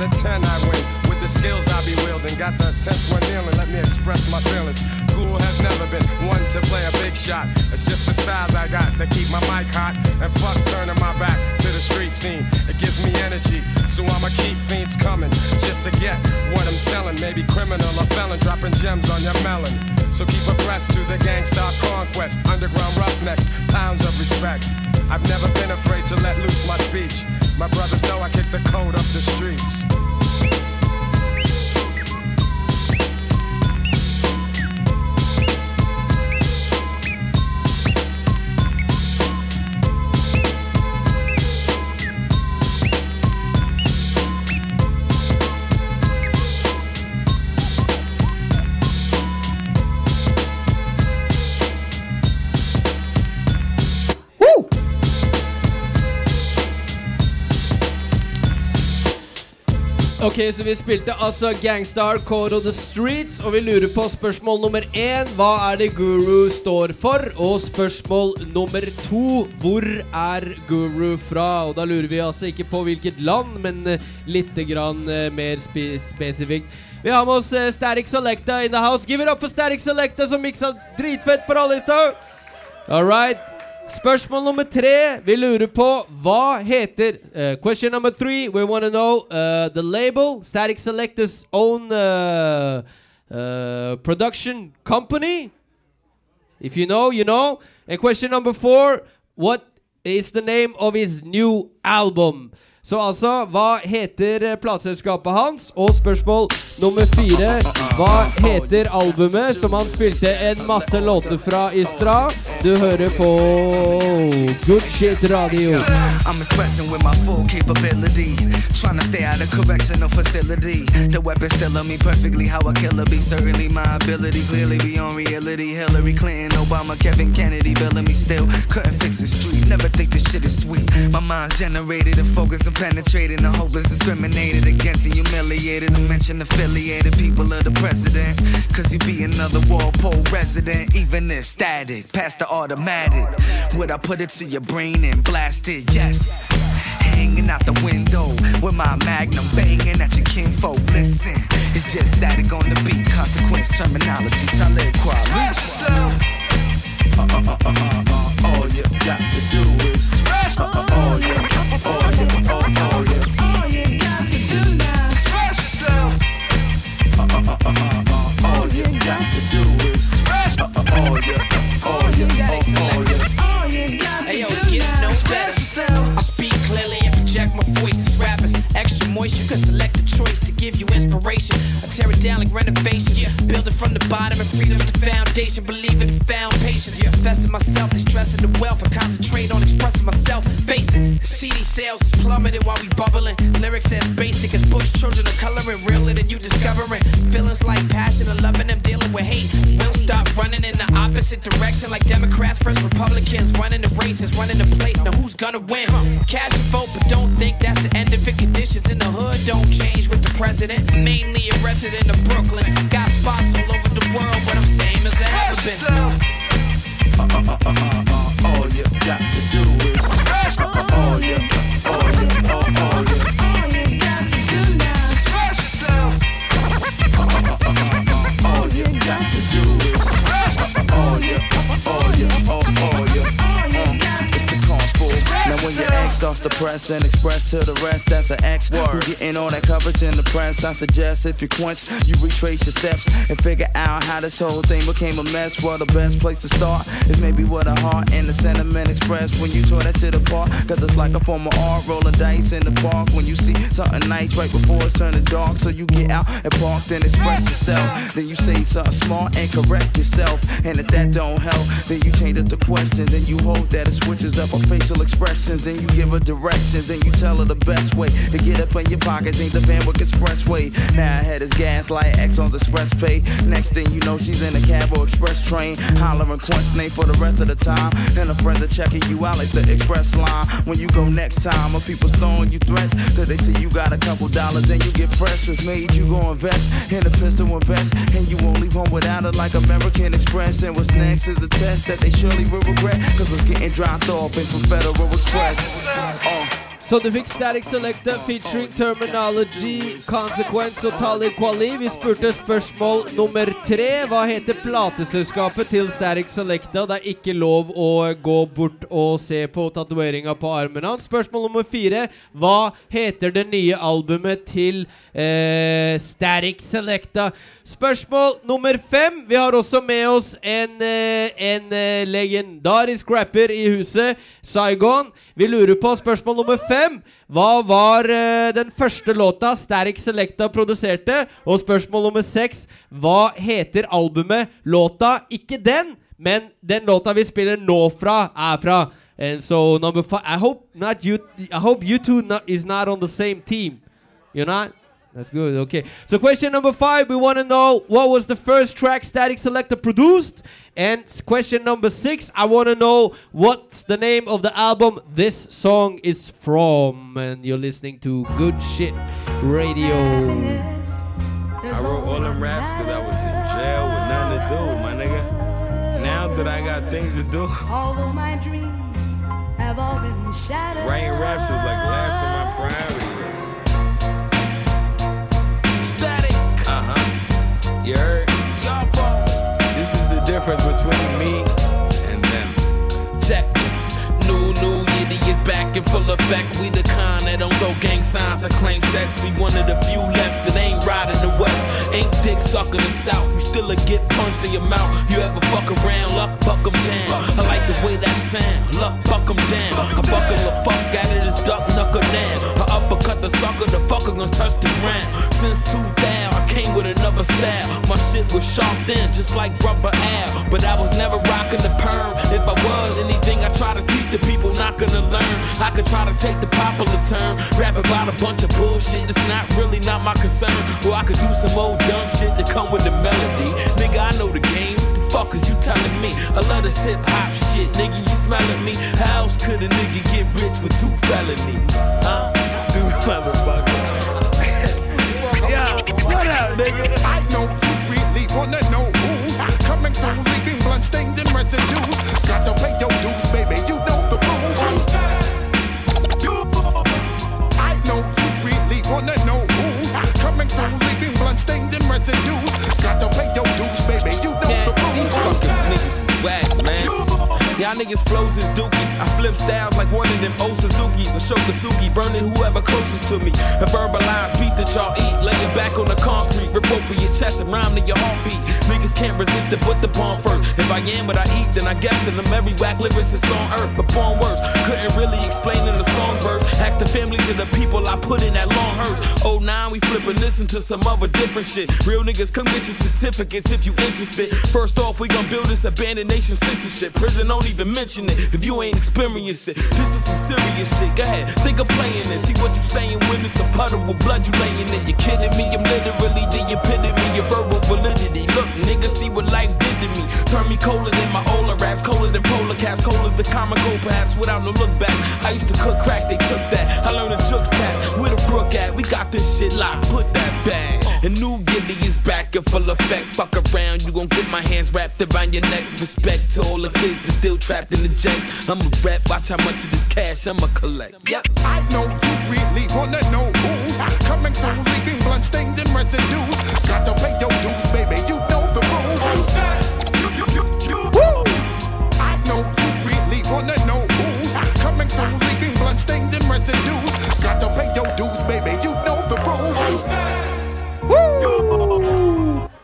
Out of ten I win with the skills I be wielding. Got the tenth one kneeling, let me express my feelings. Cool has never been one to play a big shot. It's just the styles I got that keep my mic hot. And fuck turning my back to the street scene. It gives me energy, so I'ma keep fiends coming just to get what I'm selling. Maybe criminal or felon dropping gems on your melon. So keep abreast to the gangsta conquest. Underground roughnecks, pounds of respect. I've never been afraid to let loose my speech. My brothers know I kick the code up the streets. Så vi spilte altså Gangstar Code of the Streets, og vi lurer på spørsmål nummer én. Hva er det Guru står for? Og spørsmål nummer to. Hvor er Guru fra? Og da lurer vi altså ikke på hvilket land, men eh, litt grann eh, mer spe spesifikt. Vi har med oss eh, Static Selecta in the house. Give it up for Static Selecta, som miksa dritfett for alle i stad. All. Spørsmål nummer tre. Vi lurer på hva heter uh, Question number three. We want to know uh, the label. Statik Selektah's own uh, production company. If you know, you know. And question number four. What is the name of his new album? Så altså, hva heter eh, plateselskapet hans? Og spørsmål nummer fire. Hva heter albumet som han spilte en masse låter fra i stad? Du hører på Good Shit Radio. Trying to stay out of correctional facility. The weapon still on me perfectly how a killer be. Certainly my ability clearly beyond reality. Hillary Clinton, Obama, Kevin Kennedy, billing me still. Couldn't fix the street. Never think this shit is sweet. My mind's generated and focused penetrated. And hopeless discriminated against and humiliated. And mention affiliated people of the president. Cause you be another Walpole resident. Even if static, past the automatic. Would I put it to your brain and blast it? Yes. Hanging out the window with my magnum banging at your kinfolk. Listen, it's just static on the beat. Consequence Termanology. Tell it quiet. All you got to do is uh, all you, all you, all, you. All you got to do now. Express yourself. All you got to do is uh, all you, all you, all, all extra moist. You can select a choice to give you inspiration. I tear it down like renovation. Yeah. Build it from the bottom and freedom is the foundation. Believe it, found patience. Yeah. Invest in myself, distress in the wealth. I concentrate on expressing myself. Face it, CD sales is plummeting while we bubbling. Lyrics as basic as books children are coloring. Realer than you discovering. Feelings like passion and loving them, dealing with hate. We'll stop running in the opposite. direction like Democrats versus Republicans. Running the races, running the place. Now who's gonna win? Cast your vote, but don't think that's the end of it. Conditions in the hood don't change with the president. Mainly a resident of Brooklyn. Got spots all over the world, but I'm same as I ever been. All you got to do is uh, uh, all you, all you, starts to press and express to the rest, that's an ex. Who getting all that coverage in the press? I suggest if you quench, you retrace your steps and figure out how this whole thing became a mess. Well, the best place to start is maybe with a heart and the sentiment expressed when you tore that shit apart. Cause it's like a form of art, rolling dice in the park when you see something nice right before it's turning dark. So you get out and park, then express yourself. Then you say something smart and correct yourself. And if that don't help, then you change up the question. Then you hope that it switches up her facial expressions. Then you give directions and you tell her the best way to get up in your pockets ain't the Van Wyck Expressway. Now her head is gaslight, Exxon's Express Pay. Next thing you know, she's in a cab or express train, hollering Quint's name for the rest of the time. And her friends are checking you out like the express line. When you go next time, or people throwing you threats, cause they see you got a couple dollars and you get pressures made. You go invest in a pistol invest, and you won't leave home without it like American Express. And what's next is the test that they surely will regret, cause we're getting dropped off in from Federal Express. Uh. Så du fikk Static Selecta featuring Terminology, Consequence og Talib quali. Vi spurte spørsmål nummer tre. Hva heter plateselskapet til Static Selecta? Det er ikke lov å gå bort og se på tatoveringa på armen hans. Spørsmål nummer fire. Hva heter det nye albumet til eh, Static Selecta? Spørsmål nummer fem. Vi har også med oss en, eh, en eh, legendarisk rapper i huset, Saigon. Vi lurer på spørsmål nummer fem. Hva var uh, den første låta Static Selecta produserte? Og spørsmål nummer seks. Hva heter albumet? Låta, ikke den, men den låta vi spiller nå fra, er fra. And so number five. I hope not you. I hope you two not, is not on the same team. You're not. That's good. Okay. So question number five, we want to know what was the first track Statik Selektah produced, and question number six, I want to know what's the name of the album this song is from. And you're listening to Goodshit Radio. I wrote all them raps because I was in jail with nothing to do, my nigga. Now that I got things to do, Although my dreams have all been shattered. writing raps is like last on my priority You heard? This is the difference between me and them. Check. New, new back in full effect. We the kind that don't throw gang signs or claim sex. We one of the few left that ain't riding the west. Ain't dick sucking the south. You still a get punched in your mouth. You ever fuck around, luck buck down. I like the way that sound. Luck buck 'em down. I buckle the fuck out of this duck knuckle down. I uppercut the sucker, the fucker gon' touch the ground. Since 2000, I came with another style. My shit was sharp then, just like rubber Al. But I was never rocking the perm. If I was anything, I try to teach the people not gonna learn. I could try to take the popular turn. rap about a bunch of bullshit. It's not really not my concern. Or I could do some old dumb shit that come with the melody. Nigga, I know the game. The fuck is you telling me? I love this hip hop shit, nigga. You smelling me? How else could a nigga get rich with two felonies? Huh? Stupid motherfucker. Yo, what up, nigga? I know you really wanna know who's coming through, leaving blood stains and residues. Got to pay your dues, stains niggas flows is dookie. I flip styles like one of them old Suzuki's. A Shokasugi, burning whoever closest to me. A verbalized beat that y'all eat. Lay it back on the concrete. Rip open your chest and rhyme to your heartbeat. Niggas can't resist it, put the bomb first. If I am what I eat, then I guess that I'm every whack lyricist on earth. But born worse, couldn't really explain in the song verse. Ask the families of the people I put in that long hearse. Oh, now we flipping, listen to some other different shit. Real niggas, come get your certificates if you interested. First off, we gon' build this abandoned nation censorship. Prison don't even mention it if you ain't experienced it. This is some serious shit. Go ahead, think of playing it. See what you saying when it's a puddle with blood you laying in. You're kidding me? I'm literally the epitome of verbal validity. Look, nigga, see what life did to me. Turn me colder than my Ola raps, colder than polar caps, cold as the comical perhaps without no look back. I used to cook crack, they took that. I learned a jukes cat, where the brook at? We got this shit locked, put that back. And New Guinea is back in full effect. Fuck around, you gon' get my hands wrapped around your neck. Respect to all the kids that's still trapped in the janks. I'ma rap, watch how much of this cash I'ma collect. Yep. I know you really wanna know who's coming through, leaving blood stains and residues. Got to pay your dues, baby. You know the rules. Who's that? You, you, you, you. I know you really wanna know who's coming through, leaving blood stains and residues. Got to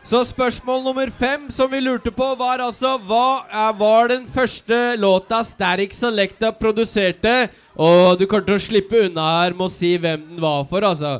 Så spørsmål nummer fem som vi lurte på, var altså Hva er, var den første låta Static Selecta produserte? Og du kommer til å slippe unna her med å si hvem den var for, altså.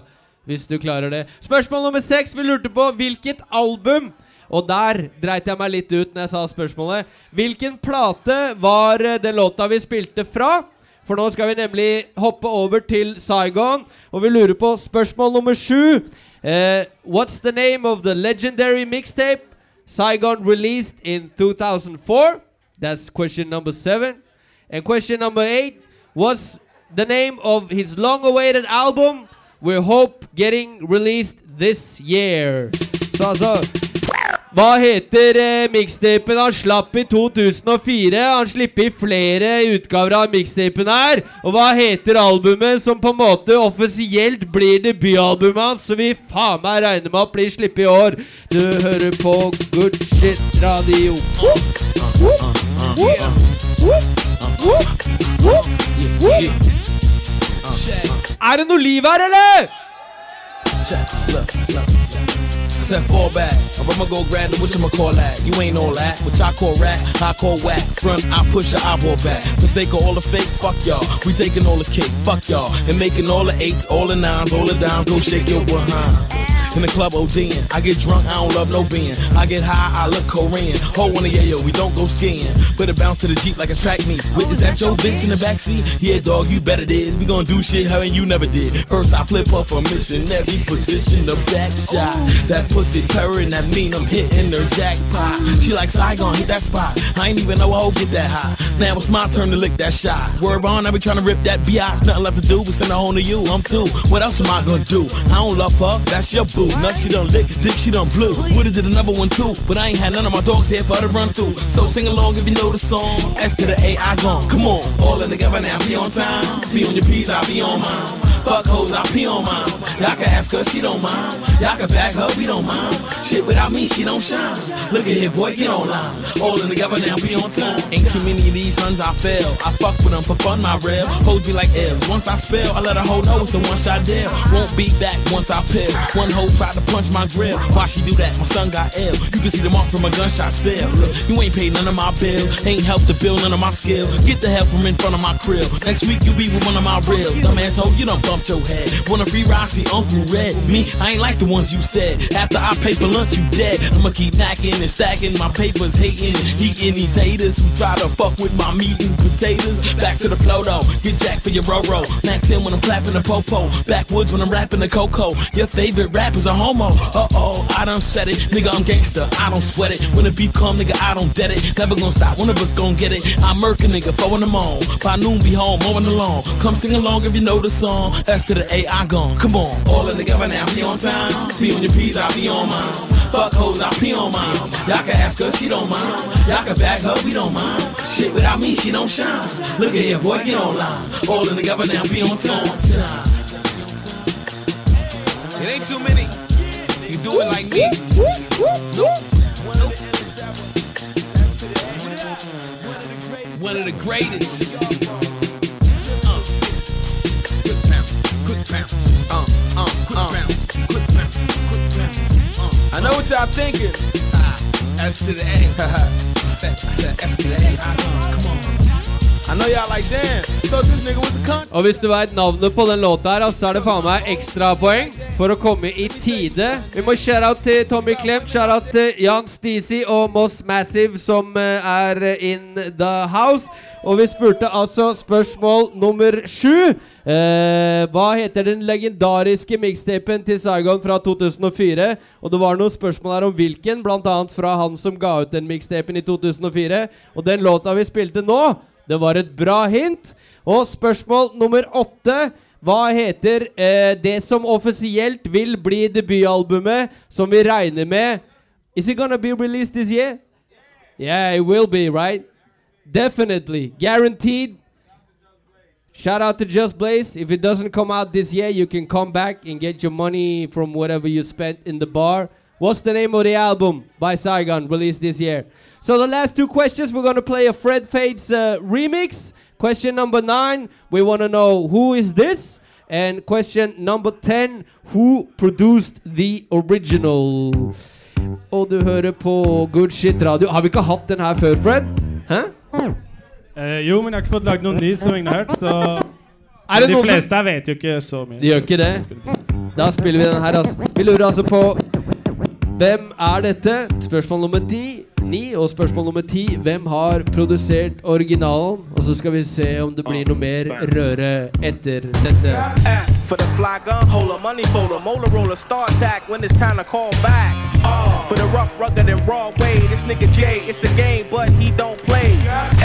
Hvis du klarer det. Spørsmål nummer seks. Vi lurte på hvilket album Og der dreit jeg meg litt ut når jeg sa spørsmålet. Hvilken plate var eh, den låta vi spilte fra? For nå skal vi nemlig hoppe over til Saigon, og vi lurer på spørsmål nummer sju. Eh, what's the name of the legendary mixtape Saigon released in 2004? That's question number seven. And question number eight What's the name of his long awaited album we hope getting released this year? Så altså Hva heter eh, mixtapen han slapp i 2004? Han slipper i flere utgaver av mixtapen her. Og hva heter albumet som på en måte offisielt blir debutalbumet hans, som vi faen meg regner med at blir sluppet i år? Du hører på Good Shit Radio. Er det noe liv her, eller? Said fall back, or I'ma go grab the you call that. You ain't all that, which I call rap, I call whack. Front, I push your eyeball back. Forsake all the fake, fuck y'all. We taking all the cake, fuck y'all. And making all the eights, all the nines, all the dimes, go shake your behind. In the club ODing, I get drunk, I don't love no being. I get high, I look Korean. Hold one of yayo, we don't go skiing. Put it bounce to the Jeep like a track meet. Wait, is that your bitch in the backseat? Yeah, dog, you better did. We gon' do shit how you never did. First, I flip up a missionary position, the back shot. That pussy purring, that mean I'm hitting her jackpot. She like Saigon, hit that spot. I ain't even know I get that high. Now it's my turn to lick that shot. Word on, I be trying to rip that biatch. Nothing left to do, but send a home to you. I'm through. What else am I gonna do? I don't love her, that's your boo. Nuts she done lick, dick she done blew. Would've did another one too, but I ain't had none of my dogs here for her to run through. So sing along if you know the song. S to the A, I gone. Come on, all in together now, be on time. Be on your P's, I be on mine. Fuck hoes, I pee on mine. Y'all can ask her, she don't mind. Y'all can back her, we don't mind. Shit without me, she don't shine. Look at here, boy, get online. In together now, be on time. Ain't too many of these huns I fail. I fuck with them for fun, my real. Hold me like L's. Once I spell, I let a hoe know it's a one shot deal. Won't be back once I pill. One hoe tried to punch my grill. Why she do that? My son got ill. You can see the mark from a gunshot still. Look, you ain't paid none of my bill. Ain't helped to build none of my skill. Get the hell from in front of my crib. Next week you be with one of my real. Dumbass hoe, you done bumped your head. Wanna free ride, see Uncle Red. Me, I ain't like the ones you said. After I pay for lunch, you dead. I'ma keep knacking and stacking my papers, hating eating these haters who try to fuck with my meat and potatoes. Back to the flow though, get jacked for your Roro. Max 10 when I'm clapping the popo. Backwoods when I'm rapping the coco. Your favorite rapper's a homo. Uh oh, I done said it. Nigga, I'm gangster, I don't sweat it. When the beef come, nigga, I don't dead it. Never gonna stop, one of us gonna get it. I murk a nigga, throwing them on. By noon, be home, mowing the lawn. Come sing along if you know the song. S to the A, I gone. Come on, all in together now, be on time. Be on your P's, I be on mine. Fuck hoes, I pee on mine. Y'all can ask her, she don't mind. Y'all can back her, we don't mind. Shit without me, she don't shine. Look at here, boy, get online. All in together now, be on time. It ain't too many. You do it like me. One of the greatest. Uh. Quick pound, quick pound. Uh, uh, uh. Quick pound, quick pound. Uh. I know what y'all thinking. Ah, S to the A. Said to the A. Come on. Og hvis du veit navnet på den låta, her, så er det faen meg ekstrapoeng for å komme i tide. Vi må shout-out til Tommy Klem, shout-out til Jan Stisi og Moss Massive, som eh, er in the house. Og vi spurte altså spørsmål nummer sju. Eh, hva heter den legendariske mixtapen til Saigon fra 2004? Og det var noen spørsmål her om hvilken, annet fra han som ga ut den mixtapen i 2004. Og den låta vi spilte nå, det var et bra hint. Og spørsmål nummer åtte. Hva heter eh, det som offisielt vil bli debutalbumet som vi regner med Is it gonna be released this year? Yeah, it will be, right? Definitely. Guaranteed. Shout out to Just Blaze. If it doesn't come out this year, you can come back and get your money from whatever you spent in the bar. What's the name of the album by Saigon released this year? So the last two questions, we're gonna play a Fred Fates uh, remix. Question number nine, we wanna know who is this? And question number ten, who produced the original? Og du hører på Good Shit Radio. Har vi ikke hatt den her før, Fred? Hæ? Eh, jo, men jeg har ikke fått lagd noen ny som ingen har hørt, så det De fleste her vet jo ikke så mye. De gjør ikke det? Da spiller vi den her, altså. Vi lurer altså på Hvem er dette? Spørsmål nummer ti. Ni, og spørsmål nummer ti. Hvem har produsert originalen? Og så skal vi se om det blir noe mer røre etter dette. For the fly gun holder, money folder, molar roller, star attack when it's time to call back. For the rough, rugged, and raw way, this nigga Jay, it's the game, but he don't play.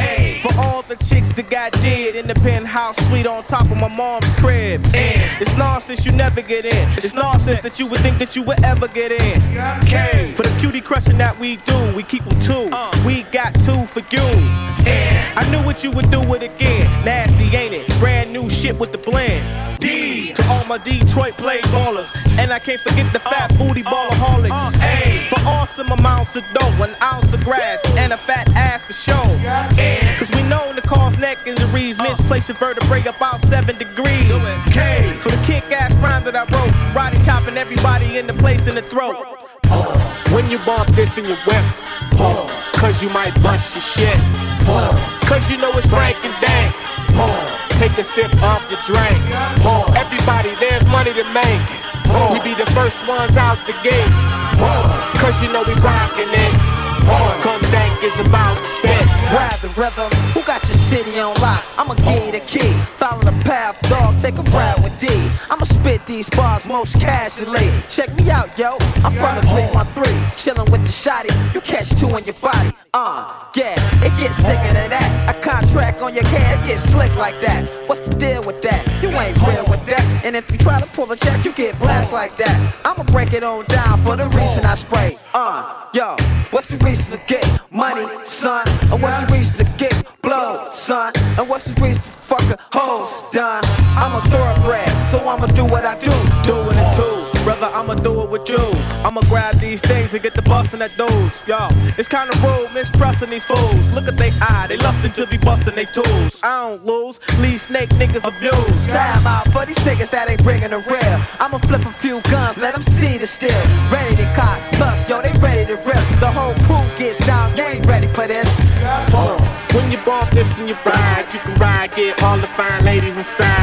Hey. For all the chicks that got dead in the penthouse suite on top of my mom's crib. And it's nonsense you never get in. It's nonsense that you would think that you would ever get in. K. For the cutie crushing that we do, we keep them two. Uh. We got two for you. And I knew what you would do it again. Nasty, ain't it? Brand new shit with the blend. D to all my Detroit play ballers. And I can't forget the fat uh, booty uh, ballaholics. A for awesome amounts of dough, an ounce of grass, and a fat ass for show. Cause we know the cause neck injuries, uh. misplaced your vertebrae about seven degrees. K for the kick ass rhyme that I wrote, Roddy chopping everybody in the place in the throat. Uh. When you bump this in your whip, uh. cause you might bust your shit. Cause you know it's Frank-N-Dank. Take a sip off your drink. Everybody, there's money to make. We be the first ones out the gate. Cause you know we rockin' it. Come Dank is about to. Grab the rhythm, who got your city on lock? I'ma you the key. Follow the path, dog, take a ride with D. I'ma spit these bars most casually. Check me out, yo. I'm from the 313. Chillin' with the shotty. You catch two in your body. Uh, yeah, it gets sicker than that. A contract on your head gets slick like that. What's the deal with that? You ain't real with that. And if you try to pull a check, you get blasted like that. I'ma break it on down for the reason I spray. Uh, yo, what's the reason to get money, son? And what's the reason to get blow, son? And what's the reason to fuck a hoes done? I'm a thoroughbred, so I'ma do what I do. Doing it too. Brother, I'ma do it with you. I'ma grab these things and get the bustin' at those. Yo, it's kinda rude mistrusting these fools. Look at they eye, they lustin' to be bustin' they tools. I don't lose, leave snake niggas abused. Time out for these niggas that ain't bringin' the real. I'ma flip a few guns, let them see the steel. Ready to cock, plus, yo, they ready to rip. The whole crew gets down, they ain't ready for this. When you bump this and you ride, you can ride, get all the fine ladies inside.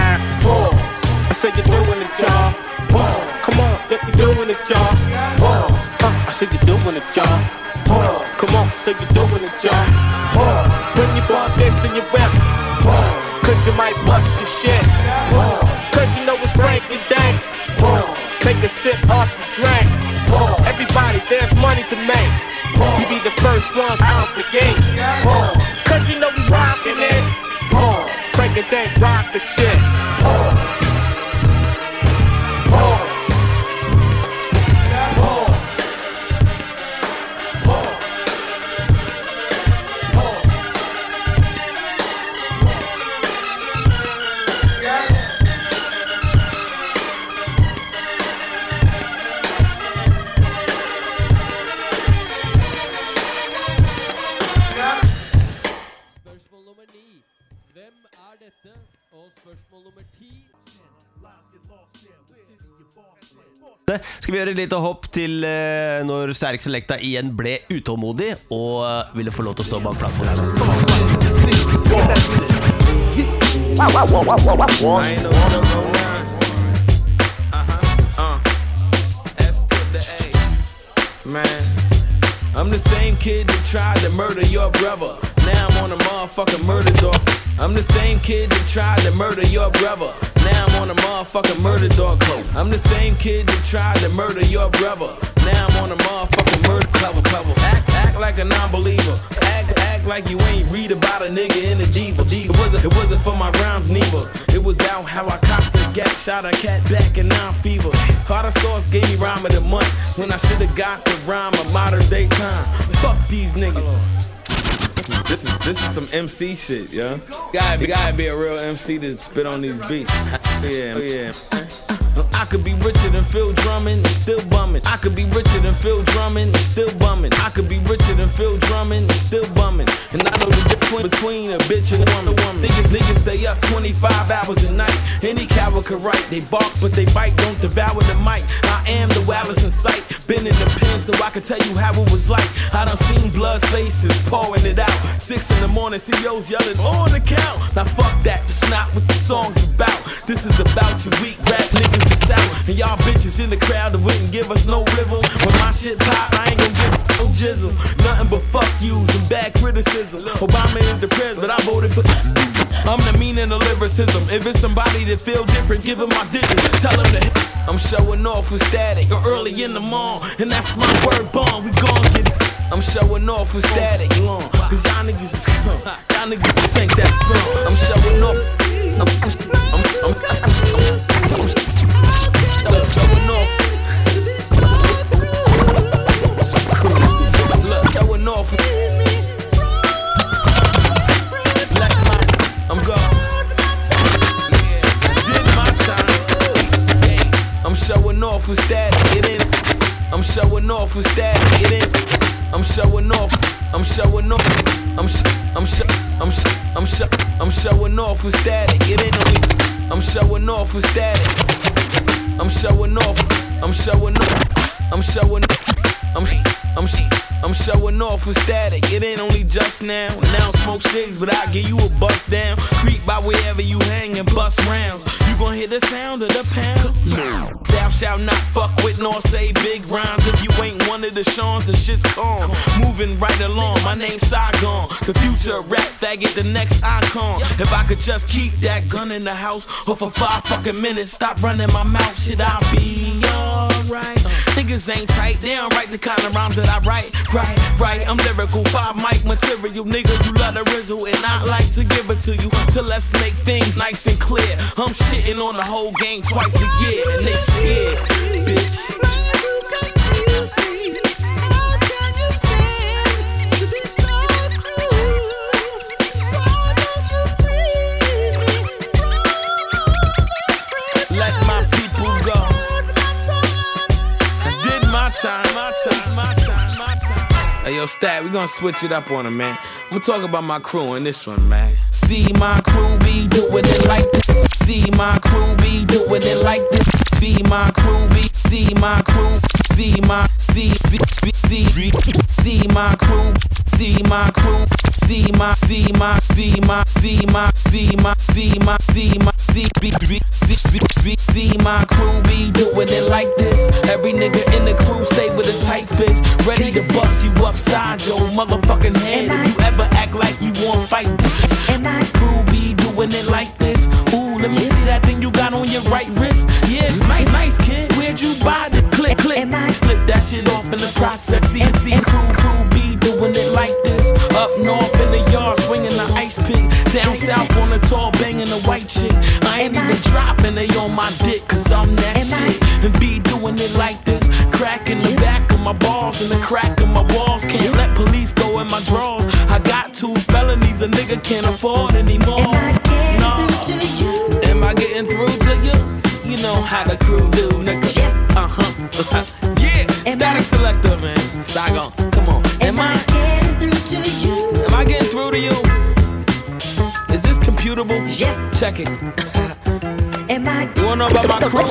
Lite hopp til eh, når Sterk Selekta igjen ble utålmodig og eh, ville få lov til å stå bak plass for. Man. I'm the same kid that tried to murder your brother. Now I'm on a motherfucking murder dog. I'm the same kid that tried to murder your brother. Now I'm on a motherfucking murder dog. I'm the same kid that tried to murder your brother. Now I'm on a motherfucking murder cover cover. Act, act like a non-believer. Act, act like you ain't read about a nigga in the diva. diva. It wasn't, it wasn't for my rhymes neither. It was about how I cocked the gap, shot a cat back and now I'm fever. Carter Sauce gave me rhyme of the month when I should've got the rhyme of modern day time. Fuck these niggas. This is this is some MC shit, yo. Gotta be gotta be a real MC to spit on these beats. Yeah, yeah. Uh, uh, I could be richer than Phil Drummond still bumming. I could be richer than Phil Drummond still bumming. I could be richer than Phil Drummond still bumming. And I know the difference between a bitch and a woman. Niggas, niggas stay up 25 hours a night. Any coward could write. They bark, but they bite. Don't devour the mic. I am the wildest in sight. Been in the pen so I can tell you how it was like. I done seen blood faces pouring it out. Six in the morning, CEOs yelling on the count. Now fuck that, that's not what the song's about. This is about you weak rap niggas And y'all bitches in the crowd that wouldn't give us no rhythm. When my shit pop, I ain't gonna give no jizzle. Nothing but fuck yous and bad criticism. Obama is the president, but I voted for. I'm the meaning of lyricism. If it's somebody that feel different, give them my digits. Tell them to. I'm showing off with static early in the morning. And that's my word bomb. We gon' get it. I'm showing off with static. Long. Cause y'all niggas is Y'all niggas just ain't that strong. I'm showing off. I'm, I'm, I'm, I'm, I'm, I'm showing off. I'm gone. I'm showing off. I'm showing off. I'm showing off. I'm showing off. I'm sh- I'm sh- I'm sh- I'm sh- I'm showing off. I'm showing off with static. I'm showing off. I'm showing off. I'm showing. Off, I'm I'm I'm showing off with static. It ain't only just now. Now smoke cigs, but I give you a bust down. Creep by wherever you hang and bust rounds. You gon' hear the sound of the pound. Thou shalt not fuck with nor say big rhymes. If you ain't one of the Sean's, the shit's calm. Moving right along. My name's Saigon. The future rap faggot, the next icon. If I could just keep that gun in the house, or for five fucking minutes, stop running my mouth, shit, I'll be alright. Niggas ain't tight, they don't write the kind of rhymes that I write. Right, right, I'm lyrical, five mic material, nigga. You love the rizzle, and I like to give it to you. So let's make things nice and clear. I'm shitting on the whole game twice a year, they scared, bitch. Yo, Stat, we gonna switch it up on him, man. I'm gonna talk about my crew in this one, man. See my crew be doing it like this. See my crew be doing it like this. See my crew be, see my crew, see my, see, see, see, see, see my crew, see my crew, see my, see my, see my, see my, see my, see my, see my, see, be, be, see, see, see, see my crew be doing it like this. Every nigga in the crew stay with a tight fist, ready to bust you upside your motherfucking head. If you ever act like you want fight, my crew be doing it like this. Ooh, let me see that thing you got on your right wrist. Yeah, nice, nice kid. Where'd you buy the click, click? Slip that shit off in the process. CMC crew, crew be doing it like this. Up north in the yard, swinging the ice pick. Down south on the tall, banging the white chick. I ain't even dropping, they on my dick, cause I'm that shit. And be doing it like this. Cracking the back of my balls and the crack of my walls. Can't let police go in my drawers. I got two felonies a nigga can't afford anymore. Statik Selektah, man. Saigon. Come on. Am I getting through to you? Am I getting through to you? Is this computable? Yep. Check it. Am I You wanna know about my crew?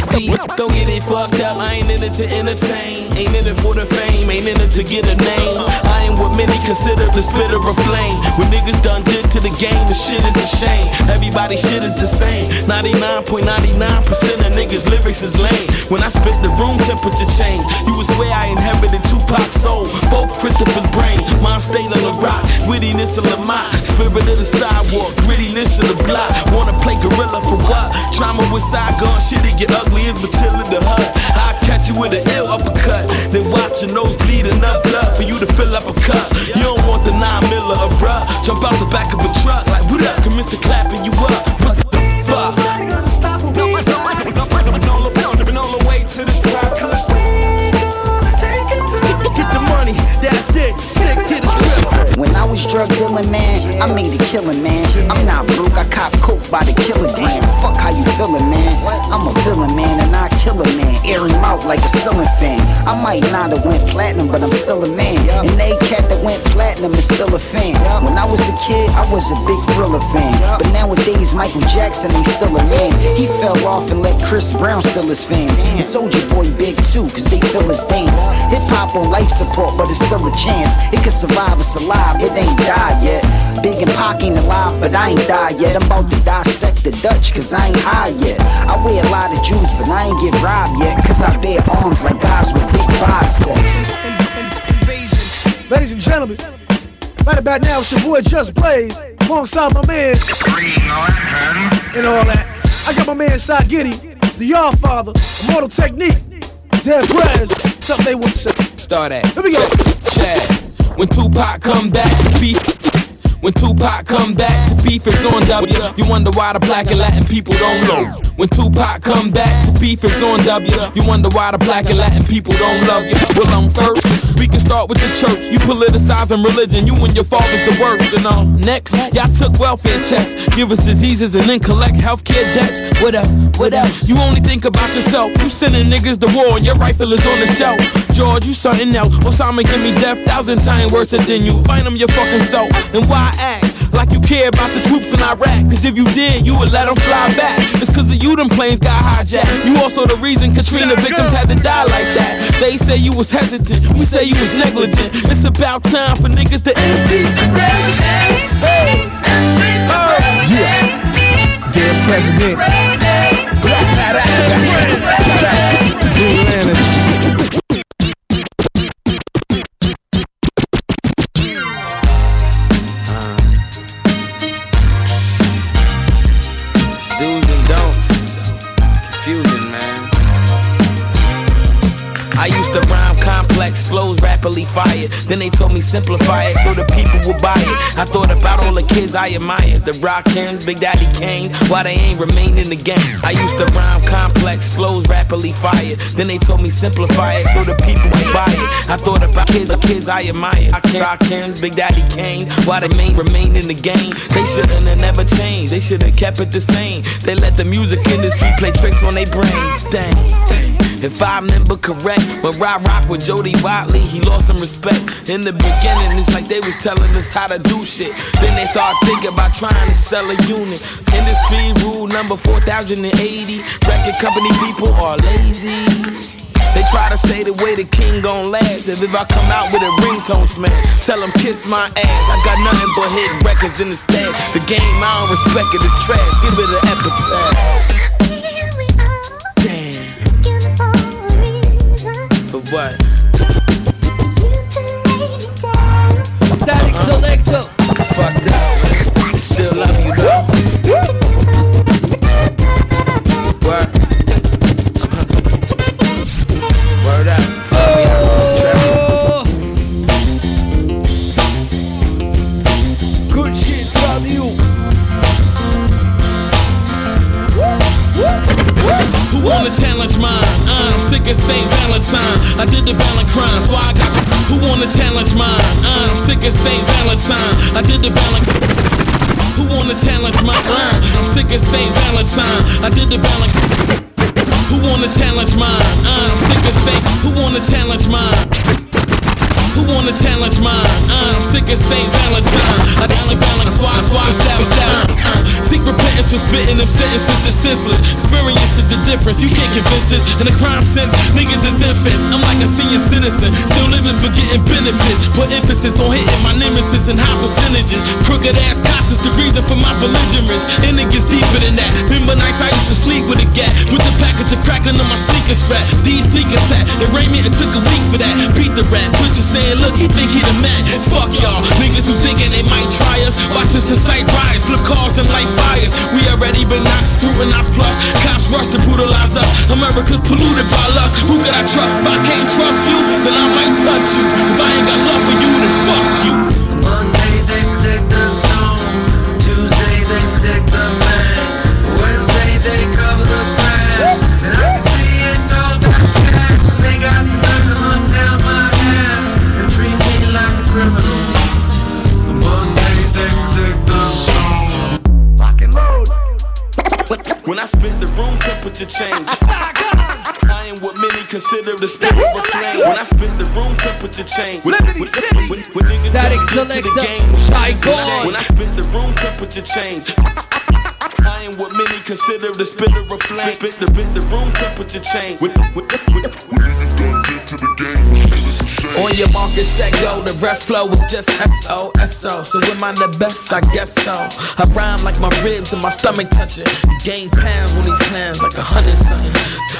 See, don't get it fucked up. I ain't in it to entertain. Ain't in it for the fame. Ain't in it to get a name. I ain't what many consider the spitter of flame. When niggas done did to the game, the shit is a shame. Everybody shit is the same. 99.99% of niggas' lyrics is lame. When I spit the room temperature change, you would swear I inherited Tupac's soul. Both Christopher's brain. Mine stayed on the rock. Wittiness of Lamont. Spirit of the sidewalk. Grittiness of the block. Wanna play gorilla for what? Trauma with side gun. Shit, it get ugly as Matilda the Hut. I catch you with an ill uppercut. Then watch your nose bleed enough blood for you to fill up a cup. You don't want the nine miller of bruh. Jump out the back of a truck like what up? Can Mr. clapping you up? What the fuck? All the way to the top, cause Get the money, that's it. Stick to the script. When I was drug dealing, man, I made a killing, man. I'm not broke, I cop coke by the kilogram. Fuck how you feeling, man. I'm a villain, man, and I kill a man. Air him out like a ceiling fan. I might not have went platinum, but I'm still a man. And they cat that went platinum is still a fan. When I was a kid, I was a big thriller fan. But nowadays, Michael Jackson ain't still a man. He fell off and let Chris Brown steal his fans. Mm-hmm. And Soldier Boy big too, cause they feel his dance. Hip hop on life support, but it's still a chance. It could survive, it's alive, it ain't died yet. Big and Pac ain't alive, but I ain't died yet. I'm about to dissect the Dutch, cause I ain't high yet. I wear a lot of jewels, but I ain't get robbed yet. Cause I bear arms like guys with big biceps. Ladies and gentlemen, right about now, it's your boy Just Blaze, alongside my man, and all that. I got my man Cy Giddy, the Yard Father, Immortal Technique, Dead Prez, something they would say. Start at. Here we go. Chad. When Tupac come back, beef. When Tupac come back, beef is on W. You wonder why the black and Latin people don't know. When Tupac come back, beef is on W. You wonder why the black and Latin people don't love you. Well, I'm first. We can start with the church. You politicizing religion. You and your father's the worst. And um, next, y'all took welfare checks. Give us diseases and then collect healthcare debts. What up? What else? You only think about yourself. You sending niggas to war and your rifle is on the shelf. George, you something else. Osama give me death thousand times worse than you. Find them your fucking self. And why act like you care about the troops in Iraq? Cause if you did, you would let them fly back. It's cause of you them planes got hijacked. You also the reason Katrina victims had to die like that. They say you was hesitant. We say you was negligent. It's about time for niggas to impeach the president. Hey. Yeah. Dead presidents. Green flows rapidly fired. Then they told me simplify it so the people would buy it. I thought about all the kids I admired. The Rakims, Big Daddy Kane, why they ain't remained in the game. I used to rhyme complex flows rapidly fired. Then they told me simplify it so the people would buy it. I thought about kids, the kids I admired. Rakims, Big Daddy Kane, why they main remain in the game. They shouldn't have never changed. They should have kept it the same. They let the music industry play tricks on their brain. Dang, dang. If I remember correct, when Rakim rock with Jody Watley, he lost some respect. In the beginning, it's like they was telling us how to do shit. Then they start thinking about trying to sell a unit. Industry rule number 4080. Record company people are lazy. They try to say the way the king gon' last. If, if I come out with a ringtone smash, tell them kiss my ass. I got nothing but hit records in the stash. The game, I don't respect it, it's trash. Give it an epitaph. What? Statik Selektah. It's fucked up. Still love you though. St. Valentine. I did the Valentine, so I got. Who wanna challenge mine? Uh, I'm sick of St. Valentine. I did the Valentine. Who wanna challenge my line? Uh, I'm sick of St. Valentine. I did the Valentine. Who wanna challenge mine? Uh, I'm sick of St. Who wanna challenge mine? Who wanna challenge mine? Uh, I'm sick of St. Valentine. I balance, balance, squad, style, style. Uh, seek repentance for spitting them sentences to senseless. Experience is the difference. You can't convince this. In the crime sense, niggas is infants. I'm like a senior citizen, still living for getting benefits. Put emphasis on hitting my nemesis and high percentages. Crooked ass cops is the reason for my belligerence. And it gets deeper than that. Remember nights I used to sleep with a gat. With the package of crack under my sneakers fat. These sneaker tap. It rained me, it took a week for that. Beat the rap. Put you saying, look, he think he the man. Fuck y'all. Niggas who thinking they might try us. Watch us incite riots. Flip cars and light fires. We already been knocked, scrutinized plus. Cops rush to brutalize us. America's polluted by lust. Who could I trust? If I can't trust you, then I might touch you. If I ain't got love for you, then fuck When I spit the room temperature change. I am what many consider the state of flame. When I spit the room temperature change. When, when, when, when, niggas don't get to the game. When I spit the room temperature change. I am what many consider the spitter of flame. Spit the, spit the room temperature change. Niggas don't get to the game. On your market, set go. The rest flow is just S-O, S-O. So am I the best? I guess so. I rhyme like my ribs and my stomach touching. The game pounds on these clowns like a hundred something.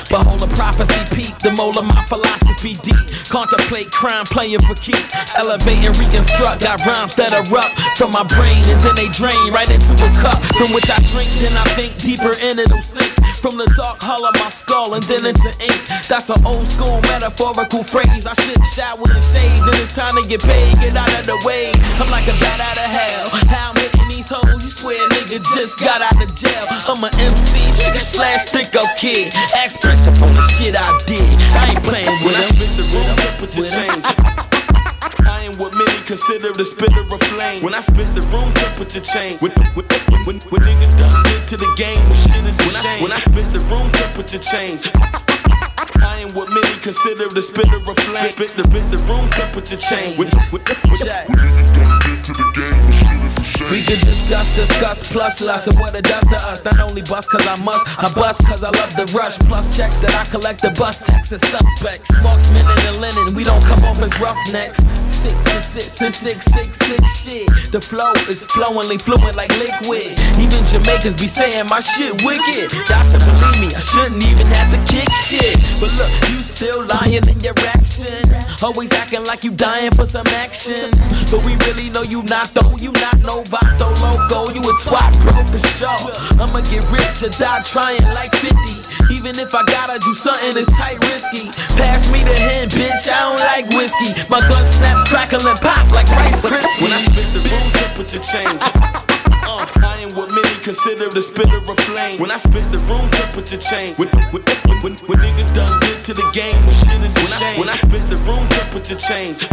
But hold a prophecy peak, the mole of my philosophy deep. Contemplate crime, playing for keep. Elevate and reconstruct. Got rhymes that erupt from my brain and then they drain right into a cup. From which I drink, then I think deeper in it'll sink. From the dark hull of my skull and then into ink. That's an old school metaphorical phrase. I should shower and shave, then it's time to get paid. Get out of the way. I'm like a bat out of hell. How I'm hitting these hoes, you swear nigga just got out of jail. I'm a MC, sugar slash stick up kid. Expression on the shit I did. I ain't playing with When I spit the room temperature change. I am what many consider the spitter of flame. When I spit the room temperature change. When, when, when, when, niggas done get to the game, when shit is when I, when I spit the room temperature change. I am what many consider the spitter of flame. Spit the, spit the room temperature change. Is a shame. We can discuss, discuss, plus lust of what it does to us. Not only bust cause I must, I bust cause I love the rush. Plus checks that I collect the bus Texas suspects. Marksmen in the linen, we don't come off as roughnecks. Six and six and six, six, six shit. The flow is flowingly fluent like liquid. Even Jamaicans be saying my shit wicked. Y'all should believe me, I shouldn't even have to kick shit. But look, you still lying in your action. Always acting like you dying for some action. But we really know you not though, you not no vato loco. You a twat bro for sure. I'ma get rich or die trying like 50. Even if I gotta do something that's tight risky. Pass me the hand, bitch, I don't like whiskey. My gun snap, crackle, and pop like Rice Krispies. When I spit the room temperature change. Uh, I am what many consider the spitter of flame. When I spit the room temperature change. When, when, when, when, niggas done get to the game, when shit is when I, when I spit the room temperature change.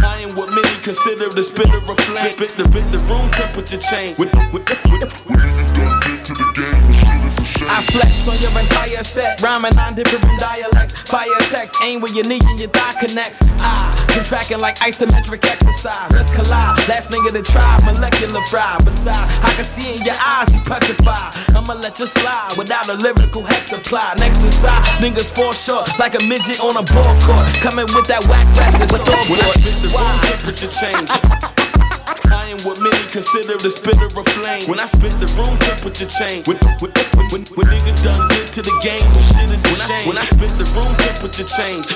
I am what many consider the spitter of flame. Spit the, spit the room temperature change. When, when, when, when niggas done to the game, when shit is a shame. I flex on your entire set, rhyming on different dialects. Fire text, aim where your knee and your thigh connects. Ah, contracting like isometric exercise. Let's collide. Last nigga to try, molecular fry. Beside, I can see in your eyes you petrified. I'ma let you slide without a lyrical hex apply. Next to side, niggas fall short like a midget on a ball court. Coming with that whack rap that's When I spit the room temperature change. I am what many consider the spitter of flame. When I spit the room temperature change. When, when, when, when, when niggas done get to the game, when shit is when I, when I spit the room temperature change.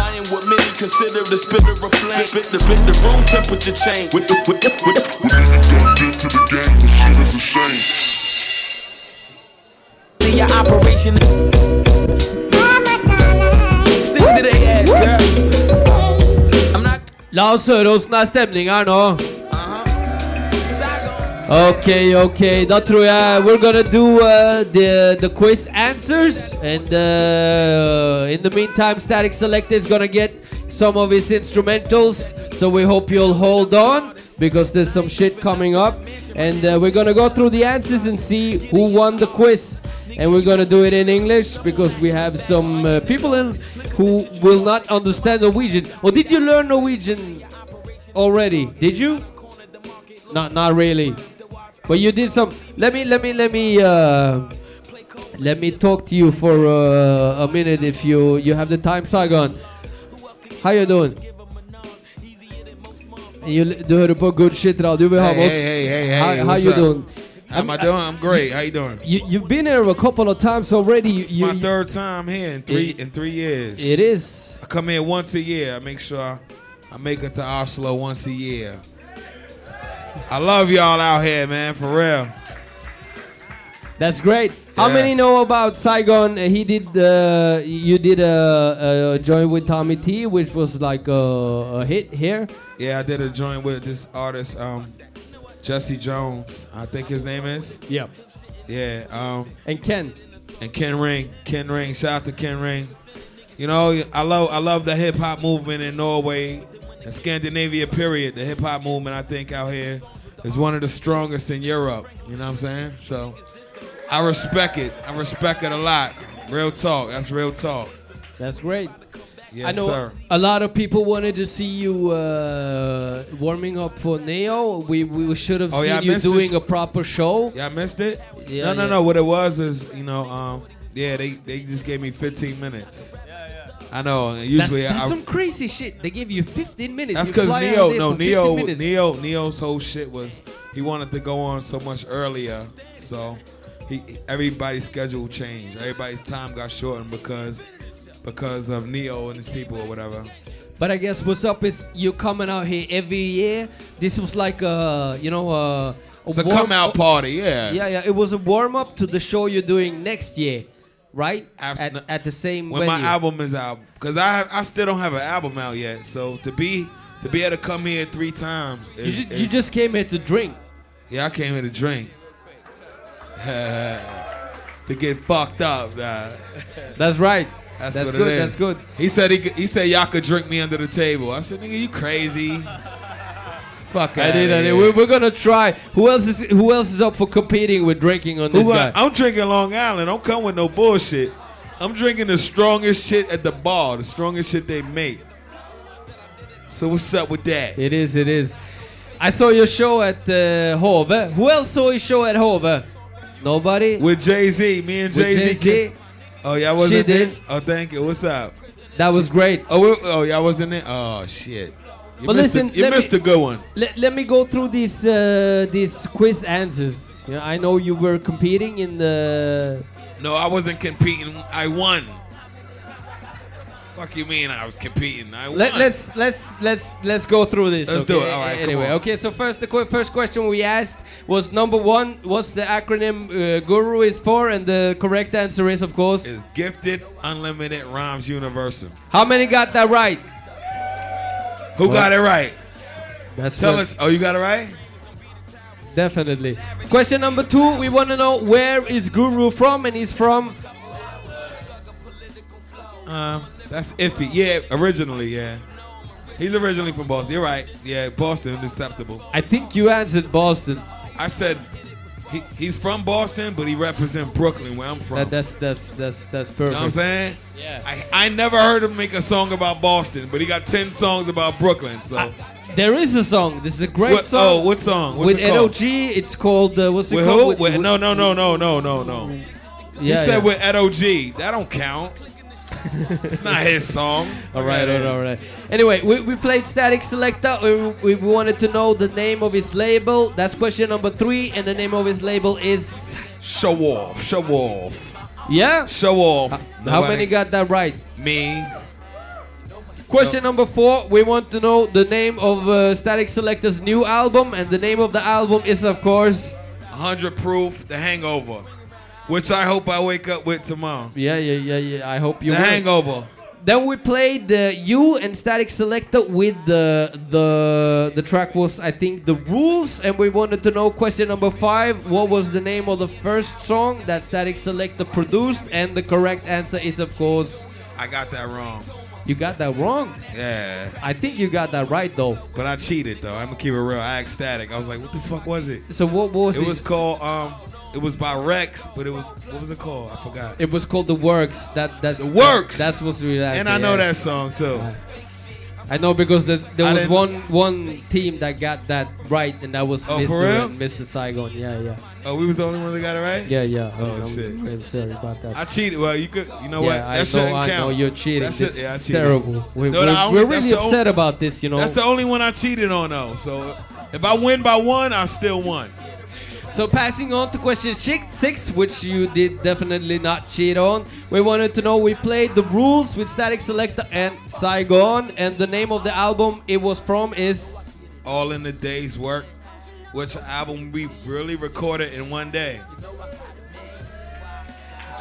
I am what many consider the spitter of flame. Spit the, spit the room temperature change. When, when, when, when, when niggas done get to the game, when shit is a shame. your operation. La oss høre åssen er stemninga her nå. Ok, ok. Da tror jeg we're gonna do uh, the, the quiz answers. And uh, in the meantime, Statik Selektah is gonna get some of his instrumentals. So we hope you'll hold on because there's some shit coming up. And uh, we're gonna go through the answers and see who won the quiz. And we're gonna do it in English because we have some uh, people in who will not understand Norwegian. Or did you learn Norwegian already? Did you? Not not really. But you did some. Let me let me let me uh, let me talk to you for uh, a minute if you you have the time, Saigon. How you doing? You, du hører på Goodshit Radio. Vi har Hey, med oss. hey, hey, hey, hey, How, how you up? doing? How am I doing? I'm great. How you doing? You, you've been here a couple of times already. You, It's you, my third time here in three It- in three years. It is. I come here once a year. I make sure I make it to Oslo once a year. I love y'all out here, man, for real. That's great. How many know about Saigon? Uh, He did. Uh, you did a, a joint with Tommy Tee, which was like a, a hit here. Yeah, I did a joint with this artist, um, Jesse Jones. I think his name is. Yeah. Yeah. Um, and Ken. And Ken Ring. Ken Ring. Shout out to Ken Ring. You know, I love I love the hip hop movement in Norway and Scandinavia. Period. The hip hop movement, I think, out here is one of the strongest in Europe. You know what I'm saying? So I respect it. I respect it a lot. Real talk. That's real talk. That's great. Yes, I know sir. a lot of people wanted to see you uh, warming up for Ne-Yo. We we should have Oh, seen yeah, you doing this. a proper show. Yeah, I missed it. Yeah, no, no, yeah. no. What it was is, you know, um, yeah, they they just gave me 15 minutes. Yeah, yeah. I know. And usually, that's, that's I, some crazy shit. They give you 15 minutes. That's because Ne-Yo, no Ne-Yo. Ne-Yo, Ne-Yo's whole shit was he wanted to go on so much earlier, so he everybody's schedule changed. Everybody's time got shortened because because of Ne-Yo and his people or whatever. But I guess what's up is you coming out here every year. This was like a you know a, It's a come out party, yeah. Yeah, yeah. It was a warm up to the show you're doing next year, right? At, at the same When my album is out, because I have, I still don't have an album out yet. So to be to be able to come here three times, You, ju- you just came here to drink. yeah, I came here to drink. to get fucked up. nah. That's right. That's, That's what good, It is. that's good. He said he he said y'all could drink me under the table. I said, nigga, you crazy? Fuck I did. I did. We're, we're gonna try. Who else is Who else is up for competing with drinking on this Who guy? I'm drinking Long Island. I don't come with no bullshit. I'm drinking the strongest shit at the bar, the strongest shit they make. So what's up with that? It is. It is. I saw your show at the uh, Hove. Who else saw your show at Hove? Nobody. With Jay Z, me and Jay Z. Oh, y'all wasn't She there? did. Oh, thank you. What's up? That was great. Oh, oh, y'all wasn't there. Oh shit. You but listen, a, you missed me, a good one. Let, let me go through these uh, these quiz answers. Yeah, I know you were competing in the. No, I wasn't competing. I won. Fuck you mean I was competing? I won. Let, let's let's let's let's go through this. Let's okay? do it. All right, Anyway, okay. So first, the qu- first question we asked was number one. What's the acronym uh, Guru is for? And the correct answer is, of course, is Gifted Unlimited Rhymes Universal. How many got that right? Who got it right? That's Tell us. Oh, you got it right? Definitely. Question number two. We want to know where is Guru from, and he's from. Um, that's iffy. Yeah, originally, yeah. He's originally from Boston. You're right. Yeah, Boston, acceptable. I think you answered Boston. I said he, he's from Boston, but he represents Brooklyn, where I'm from. That, that's that's that's that's perfect. You know what I'm saying? Yeah. I, I never heard him make a song about Boston, but he got 10 songs about Brooklyn. So There is a song. This is a great What- song. oh, what song? What's with it called? NOG. It's called. Uh, what's it with called? who? With- With- with- no, no, no, no, no, no, no. he said yeah. with Ed O.G. That don't count. it's not his song. All right, all right, all right. Anyway, we, we played Statik Selektah. We, we wanted to know the name of his label. That's question number three, and the name of his label is. Show off, show off. Yeah. Show off. How many got that right? Me. Question number four. We want to know the name of uh, Statik Selektah's new album, and the name of the album is, of course. 100 proof, The Hangover, which I hope I wake up with tomorrow. Yeah, yeah, yeah, yeah. I hope you. The will. Hangover. Then we played uh, you and Statik Selektah with the the the track was I think the rules, and we wanted to know question number five. What was the name of the first song that Statik Selektah produced? And the correct answer is of course I got that wrong. you got that wrong. Yeah. I think you got that right though. But I cheated though. I'm gonna keep it real. I asked Statik. I was like, what the fuck was it? So what, what was it? it? was called um it was by Reks, but it was what was it called? I forgot. It was called The Works. That that's The Works. That's what's really And I know that song too. I know because the, there I was didn't- one one team that got that right, and that was Oh, Mr. for real? and Mr. Saigon. Yeah, yeah. Oh, we was the only one that got it right. Yeah, yeah. Oh I'm, shit. I'm sorry about that. I cheated. Well, you could. You know yeah, what? I That shouldn't know, I count. know you're cheating. That shit- This yeah, I cheated. terrible. We're, No, we're, no, we're really upset only- about this, you know. That's the only one I cheated on, though. So if I win by one, I still won. So passing on to question six, six, which you did definitely not cheat on. We wanted to know we played the rules with Statik Selektah and Saigon, and the name of the album it was from is All in the day's work, which album we really recorded in one day.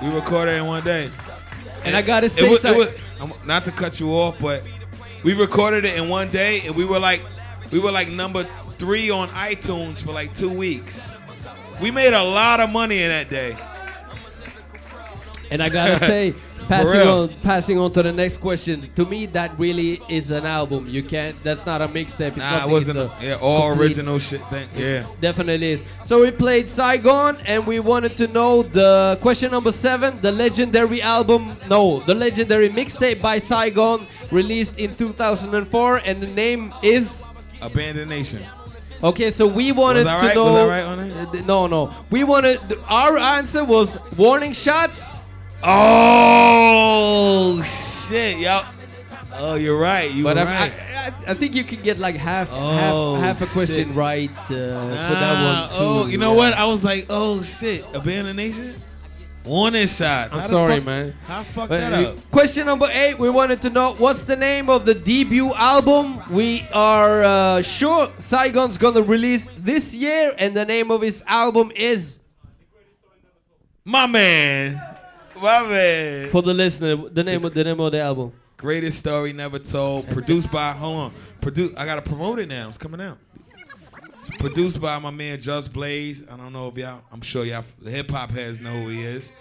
We recorded it in one day. And I gotta It say, was, Sai- it was not to cut you off, but we recorded it in one day, and we were like, we were like number three on iTunes for like two weeks. We made a lot of money in that day. And I gotta say, passing on, passing on to the next question. To me, that really is an album. You can't. That's not a mixtape. It's Nah, it wasn't. a yeah, all complete- original shit. Thing. Yeah. Definitely is. So we played Saigon, and we wanted to know the question number seven, the legendary album. No, the legendary mixtape by Saigon, released in 2004, and the name is. Abandoned Nation. Okay, so we wanted to right? know. Right on it? No, no. We wanted. Our answer was warning shots. Oh shit, y'all. Oh, you're right. You But were right. I, I, I think you could get like half Oh, half, half a question shit. right uh, for that Nah, one too. Oh, you know yeah. what? I was like, oh shit, Abandoned Nation. Warning shots. I'm How sorry, fuck- man. How fuck But, that up? Question number eight. We wanted to know what's the name of the debut album. We are uh, sure Saigon's gonna release this year, and the name of his album is. My man, my man. For the listener, the name of the name of the album. Greatest story never told. Produced by. Hold on. Produce. I gotta promote it now. It's coming out. It's produced by my man Just Blaze. I don't know if y'all. I'm sure y'all. The hip hop heads know who he is.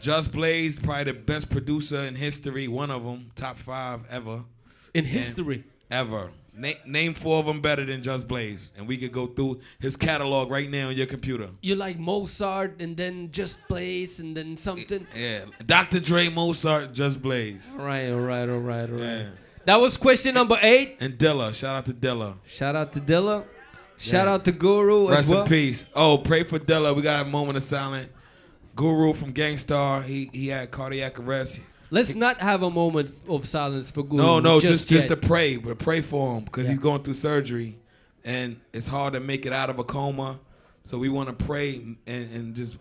Just Blaze, probably the best producer in history. One of them, top five ever. In And- history. ever. Na- name four of them better than Just Blaze, and we could go through his catalog right now on your computer. You like Mozart, and then Just Blaze, and then something. Yeah, Dr. Dre, Mozart, Just Blaze. All right, all right, all right, all right. Yeah. That was question number eight. And Dilla, shout out to Dilla. Shout out to Dilla. Shout Yeah. out to Guru Rest as well. in peace. Oh, pray for Dilla. We got a moment of silence. Guru from Gang Starr, he he had cardiac arrest. Let's not have a moment of silence for Guru. No, no, just just, yet. to pray, but pray for him because Yeah. he's going through surgery, and it's hard to make it out of a coma. So we want to pray and, and just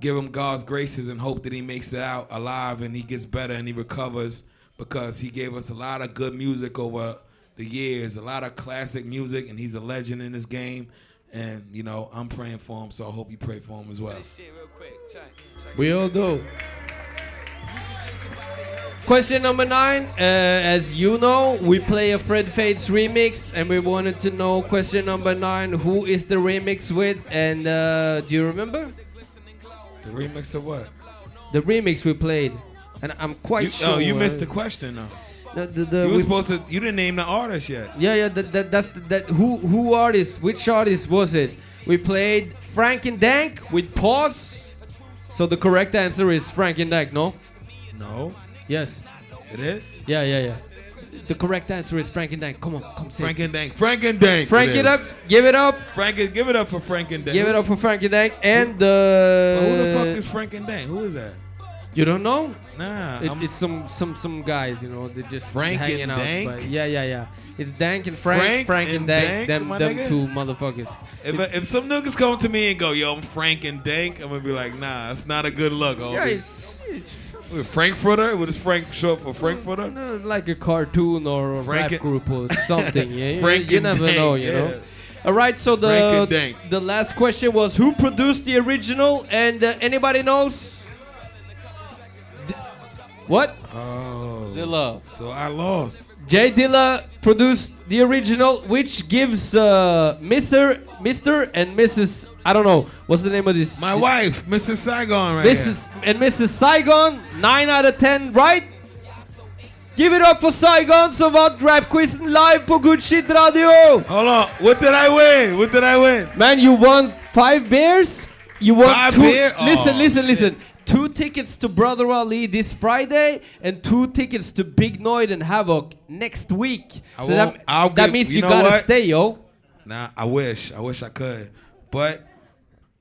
give him God's graces and hope that he makes it out alive and he gets better and he recovers because he gave us a lot of good music over the years, a lot of classic music, and he's a legend in this game. And you know, I'm praying for him, so I hope you pray for him as well. We all do. Question number nine. Uh, as you know, we play a Fred Fates remix, and we wanted to know question number nine: Who is the remix with? And uh, do you remember The remix of what? the remix we played? And I'm quite You, sure. oh, you uh, missed the question though. The, the, the, you were supposed to. You didn't name the artist yet. Yeah, yeah. That, that that's the, that. Who who artist? Which artist was it? We played Frank-N-Dank with pause. So the correct answer is Frank-N-Dank. No. No. Yes. It is. Yeah, yeah, yeah. The correct answer is Frank-N-Dank. Come on, come say. Frank-N-Dank. Frank and Dank. Frank it up. Give it up. Frank, it- give it up for Frank-N-Dank. Give it up for Frank-N-Dank. And the. Well, who the fuck is Frank-N-Dank? Who is that? You don't know? Nah. It, it's some some some guys, you know, they're just Frank hanging and out. Dank? But yeah, yeah, yeah. It's Dank and Frank, Frank Frank, and, and Dank, Dank, them them two motherfuckers. If, if some niggas come to me and go, yo, I'm Frank-N-Dank, I'm gonna be like, nah, it's not a good look. homie. Yeah, it's, With Frankfurter? What is Frank short for Frankfurter? No, like a cartoon or a Frank rap group or something. Yeah, you, Frank you and never Dank, know, you yeah. know. All right, so the the last question was who produced the original, and uh, anybody knows? D- what? Oh. Dilla. So I lost. J Dilla produced the original, which gives uh, Mr. Mr. and Mrs. I don't know what's the name of this. My wife, Mrs. Saigon, right here. Mrs. and Mrs. Saigon, nine out of ten, right? Give it up for Saigon so Savant Rap Quiz live for Goodshit Radio. Hold on, what did I win? What did I win? Man, you won five beers. You want Five two? beer? Listen, Oh, listen, shit. listen. Two tickets to Brother Ali this Friday, and two tickets to Big Noyd and Havoc next week. I so that, that give- means you you, know gotta what? stay, yo. Nah, I wish. I wish I could. But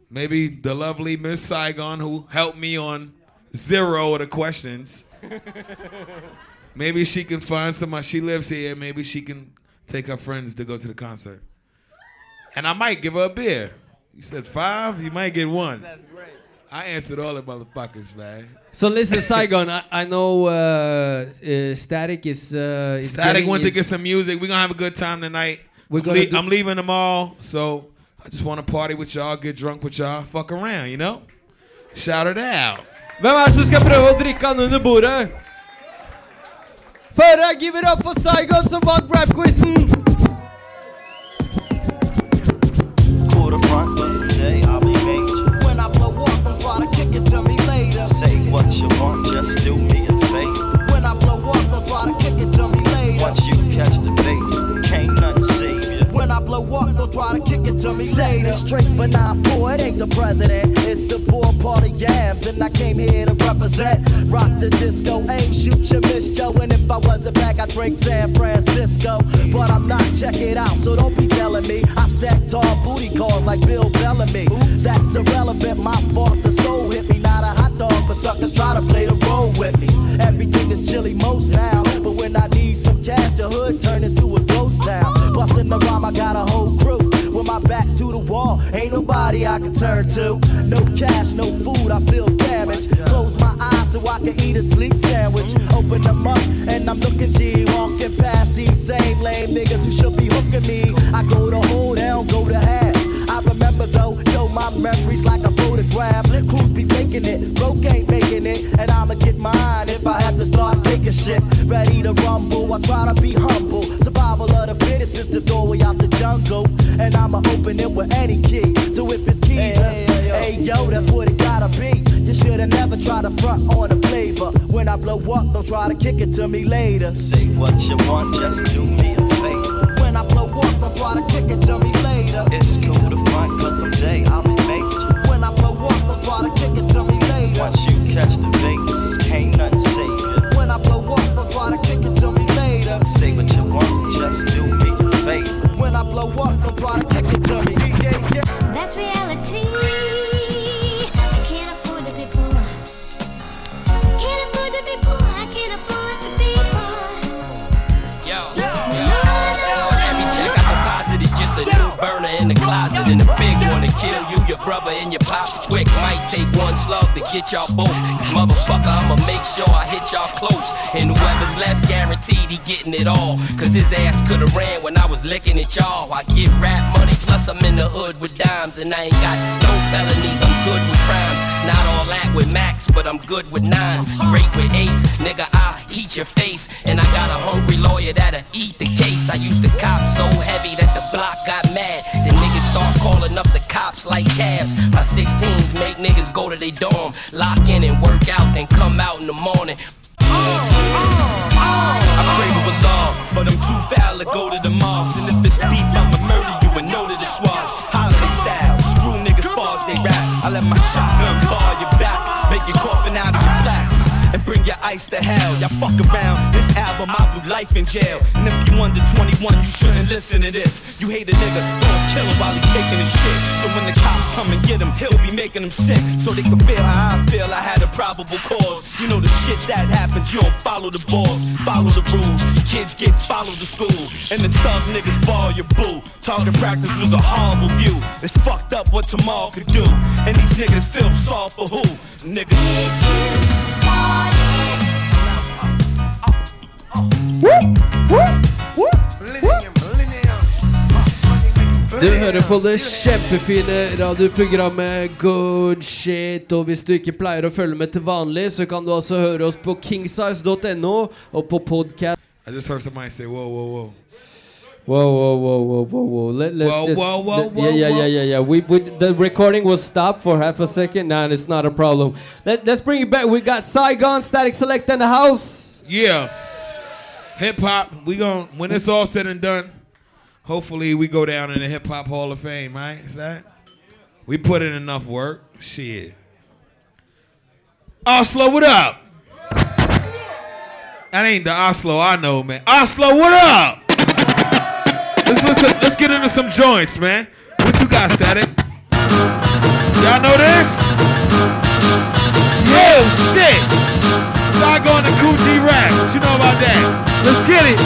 maybe the lovely Miss Saigon who helped me on zero of the questions. maybe she can find somebody. She lives here. Maybe she can take her friends to go to the concert. And I might give her a beer. You said five? You might get one. That's great. I answered all the motherfuckers, man. So listen, Saigon. I, I know uh, uh, Statik is. Uh, is Statik getting went to his- get some music. We're gonna have a good time tonight. We're I'm, gonna lea- do- I'm leaving tomorrow, so I just want to party with y'all, get drunk with y'all, fuck around, you know? Shout it out. Hvem er det som skal prøve å drikke han under bordet? Føre, give it up for Saigon som vant rap-quizen! Quarter front, what you want, just do me a favor. When I blow up, don't try to kick it to me later. Once you catch the vapes, can't nothing save ya. When I blow up, don't try to kick it to me Say this straight for 9-4, it ain't the president. It's the poor party yams, and I came here to represent. Rock the disco, aim, shoot your miss Joe. And if I wasn't back, I'd drink San Francisco. But I'm not, check it out, so don't be telling me. I stack tall booty calls like Bill Bellamy. That's irrelevant, my fault, the soul hit me. Not a dog, but suckers try to play the role with me. Everything is chilly most now, but when I need some cash, the hood turn into a ghost town. Bustin' the rhyme, I got a whole crew. With my back's to the wall, ain't nobody I can turn to. No cash, no food, I feel damaged. Close my eyes so I can eat a sleep sandwich. Open them up, and I'm looking G. Walking past these same lame niggas who should be hooking me. I go to hold, mine if I have to start taking shit. Ready to rumble, I try to be humble. Survival of the fittest is the doorway out the jungle, and I'ma open it with any key. So if it's keys, hey, hey, yo, that's what it gotta be. You shoulda never tried to front on the flavor. When I blow up, don't try to kick it to me later. Say what you want, just do me a favor. When I blow up, don't try to kick it to me later. It's cool to front, cause someday I'll be major. When I blow up, don't try to kick it to me later. Once you catch the vapes, blow up, don't try to kick it to me. DJ J- That's reality. I can't afford to be poor. Can't afford to be poor. I can't afford to be poor. Yo, Every check I deposit is just a new burner in the closet and a big your brother, and your pops quick. Might take one slug to get y'all both. This motherfucker, I'ma make sure I hit y'all close. And whoever's left, guaranteed he getting it all. Cause his ass could've ran when I was licking at y'all. I get rap money, plus I'm in the hood with dimes. And I ain't got no felonies, I'm good with crimes. Not all that with max, but I'm good with nines. Great with eights, nigga, I heat your face. And I got a hungry lawyer that'll eat the case. I used to cop so heavy that the block got mad. Calling up the cops like cabs. My 16s make niggas go to their dorm, lock in and work out, then come out in the morning. I pray to Allah, but I'm too foul to go to the mosque. And if it's beef, I'ma ice to hell. Y'all fuck around. This album, I'll do life in jail. And if you under 21, you shouldn't listen to this. You hate a nigga, don't kill him while he taking his shit. So when the cops come and get him, he'll be making them sick. So they can feel how I feel. I had a probable cause. You know the shit that happens, you don't follow the balls. Follow the rules. Kids get followed to school. And the thug niggas ball your boo. Target practice was a horrible view. It's fucked up what tomorrow could do. And these niggas feel soft for who? Niggas. Du hører på det kjempefine radioprogrammet Goodshit. Og hvis du ikke pleier å følge med til vanlig, så kan du altså høre oss på kingsize.no og på podcast. I just heard somebody say, whoa, whoa, whoa. Whoa, whoa, whoa, whoa, whoa, whoa. Let, let's Whoa, just, whoa, whoa, whoa, yeah, yeah, yeah, yeah, yeah. We, we, the recording was stopped for half a second. Nah, it's not a problem. Let, let's bring it back. We got Saigon Statik Selektah in the house. Yeah. Hip hop, we gon' when it's all said and done, hopefully we go down in the Hip Hop Hall of Fame, right? Is that? We put in enough work. Shit. Oslo, what up? That ain't the Oslo I know, man. Oslo, what up? Let's listen. Let's get into some joints, man. What you got, Statik? Y'all know this? Yo, shit. Saigon and Kool G Rap. What you know about that? Let's get it.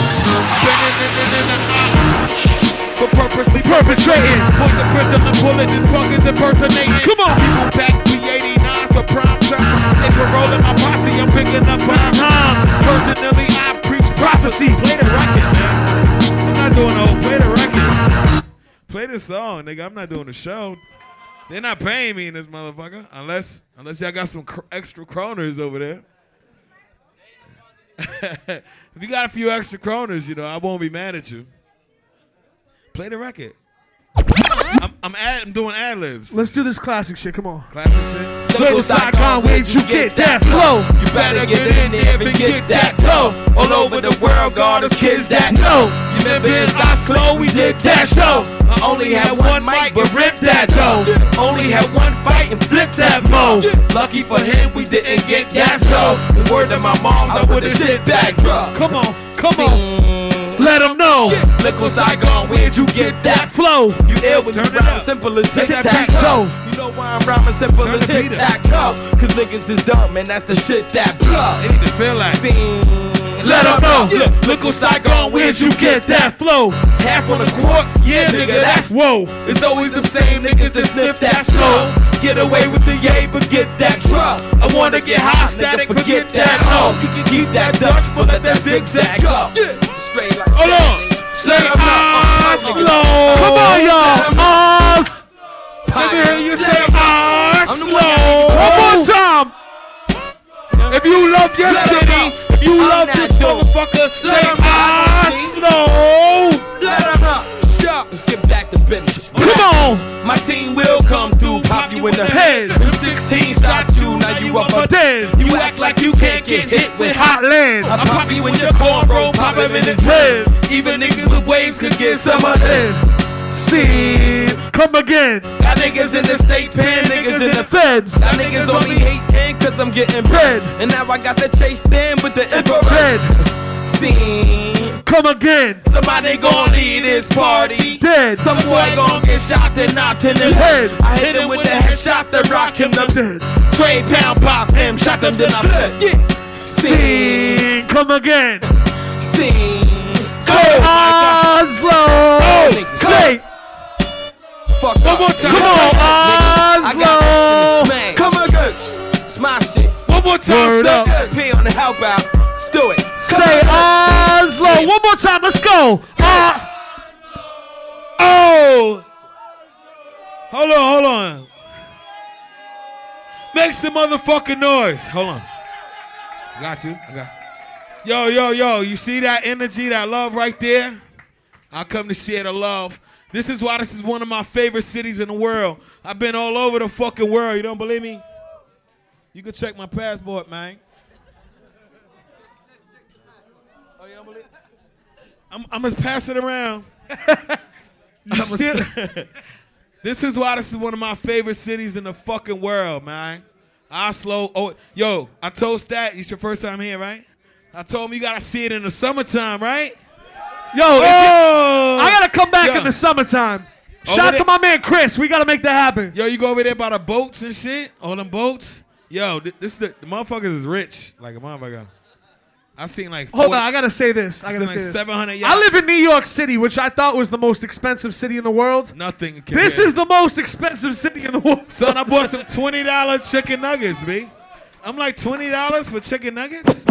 For purposely perpetrating. Put the pistol and bullet. This punk is impersonating. Come on. People back P89s for prime time. They rolling my posse. I'm picking up prime time. Personally, I preach prophecy. Play the record, man. I'm not doing no play the record. Play the song, nigga. I'm not doing the show. They're not paying me in this motherfucker unless unless y'all got some cr- extra kroners over there. If you got a few extra kroners, you know I won't be mad at you. Play the record. I'm I'm, ad, I'm doing ad libs. Let's do this classic shit. Come on. Classic shit. Look what Saigon, where'd you get that flow? You better get in there and get that dough. All over the world, God, there's kids that know. You remember in Oslo, we did that show. I only had one mic, but ripped that though. Only had one fight and flipped that mo. Lucky for him, we didn't get gas though. The word to my mom, I would've shit back, bro. Come on, come on. Let them know. Look what Saigon, where'd you get that flow? You ill when you rhyme simple as tic tac toe. You know why I'm rhyming simple as tic tac toe? Cause niggas is dumb and that's the shit that blow. They need to feel like. Let them know. Look, look what Saigon, where'd you get that flow? Half on the court, yeah, nigga, that's whoa. It's always the same niggas that sniff that slow. Get away with the yay, but get that truck. I wanna get high, static, forget that hoe. You can keep that Dutch, but let that zigzag up. Straight like Hold on. Say Oslo. Come on, y'all. Oz. Let me hear you say Oslo. One more time. If you love your city, you love this motherfucker, say Oslo. Let 'em know. Sure. Let's get back to business. Come on. My team will come through, pop you in the head. Them 16 shot you, now you up a dead. You act like you can't get hit with hot. Land. I pop you in your cornrow, pop him in his head. Even niggas with waves could get some of this. See, come again. Got niggas in the state pen, niggas in the feds. Got niggas only hating cause I'm getting bread. And now I got the chase stand with the infrared. Scene. Come again. Somebody gon' lead this party. Dead. Some boy gon' get shot and knocked in the head. I hit him with the headshot that rock him the Dead. Trade pound pop him, shot them then I fled. Yeah. See, come again. Scene. Say oh Oslo. Fuck One more time. Come on, Oslo. Come on, good. Smash it. One more time, Word up. P on the help out. Let's do it. Come Say on. Oslo. One more time. Let's go. Ah. Oh. Hold on, hold on. Make some motherfucking noise. Hold on. Got you. I got. Yo, yo, yo. You see that energy, that love right there? I come to share the love. This is why this is one of my favorite cities in the world. I've been all over the fucking world. You don't believe me? You can check my passport, man. Oh, you don't believe? I'm, I'm gonna pass it around. I'ma this is why this is one of my favorite cities in the fucking world, man. Oslo. Oh, yo, I told Stat, it's your first time here, right? I told him you gotta see it in the summertime, right? Yo, if you- Oh! I gotta come back Yo. in the summertime. Over Shout out to my man Chris. We gotta make that happen. Yo, you go over there by the boats and shit? All them boats? Yo, th- this the, the motherfuckers is rich. Like a motherfucker. I seen like Hold on, I gotta say this. I I gotta seen say like this. 700 I live in New York City, which I thought was the most expensive city in the world. Nothing. This is the most expensive city in the world. Son, I bought some twenty dollar chicken nuggets, b. I'm like twenty dollars for chicken nuggets.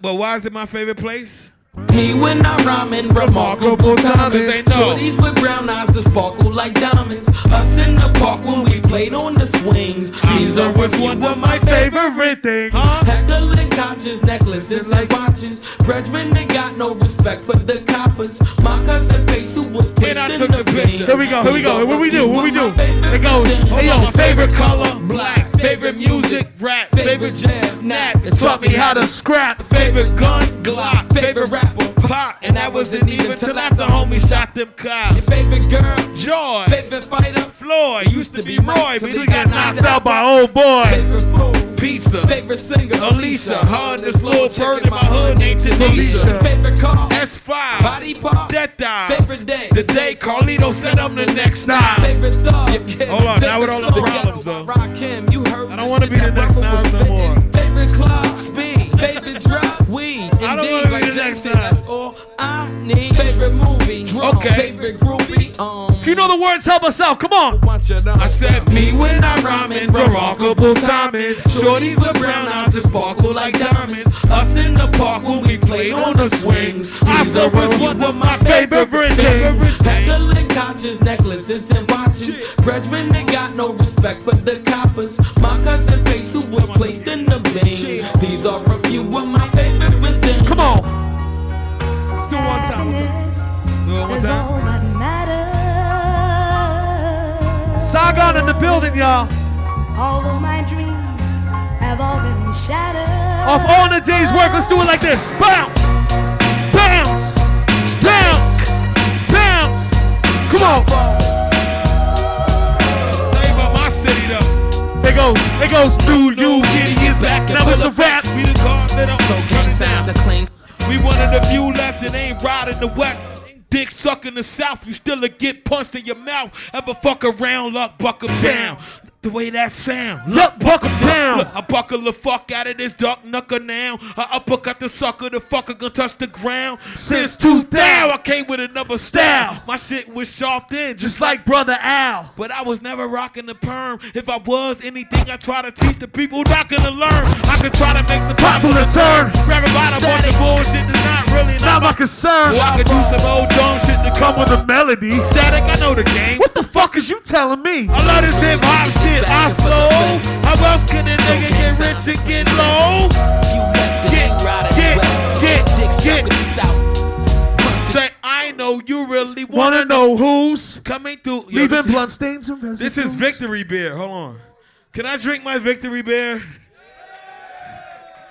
But why is it my favorite place? He when I rhyme in remarkable timing. Know. Shorties with brown eyes that sparkle like diamonds. Us in the park when we played on the swings. These are with one of my favorite things. Heckling couches, necklaces like watches. Brethren, they got no respect for the coppers. My cousin face who was placed I in the the picture. Here we go. Here we go. What we do? What we do? It goes. Hey yo, my favorite color, black. Favorite music, rap. Favorite jam, nap. It taught me how to scrap. Favorite gun, Glock. Favorite rapper, Pop. And that wasn't even till after homie shot them cops. Your favorite girl, Joy. favorite fighter, Floyd. Used to be Roy, but he got knocked out by old boy. Favorite food, Pizza. favorite singer, Alicia, her and this little bird in my hood named Tanisha. Favorite car, S5. body part, Death dive. favorite day, The day Carlito said I'm the next dive. favorite thought. Hold on, now with all of the problems though. Rock him, you heard I don't want to be the next Nas no more. Favorite club, speed, favorite drop, weed. I don't like Jay next said, Nas. That's all I need. Favorite movie, drum, Okay. favorite groupie, um. If you know the words, help us out. Come on. Bunch of them. I said me when I'm rhyming, remarkable timing. Shorties with brown eyes that sparkle like diamonds. Us in the park when we played on the swings. I said was one of my favorite things. Heckling couches, necklaces, and watches. Brethren, they got no respect for the coppers. My cousin face, who was placed in the bin. These are a few of my favorite things. Come on. Let's do one time. One time. Do it one time. all that matters. Saigon in the building, y'all. Although my dreams have all been shattered. Off all the day's work, let's do it like this. Bounce, bounce, bounce, bounce. Come on. Goes, it goes. Do you get it back? Now it's a rap. We the cars that up, so Gang signs are clean. We one of the few left that ain't riding the west. Dick suck in the south, you still a get punched in your mouth. Ever fuck around, luck buckle down. The way that sound. Look, buckle down. Look, I buckle the fuck out of this dark knucker now. I uppercut the sucker, the fucker gonna touch the ground. Since 2000, I came with another style. My shit was sharp then, just like brother Al. but I was never rocking the perm. If I was anything, I try to teach the people not gonna learn. I could try to make the popular turn. About a bunch of bullshit that's not really Not my not my concern. I could do some old dumb shit to come Come with a melody. static. I know the game. What the fuck is you telling me? I love this hip hop shit. I slow. How else can a nigga get rich and get low? You left the Get, get, get, get. suck in the south. Punch the Say, I know you really Wanna wanna know who's coming through. Yo, leaving this is- blunt stains and residues? This is victory beer. Hold on. Can I drink my victory beer?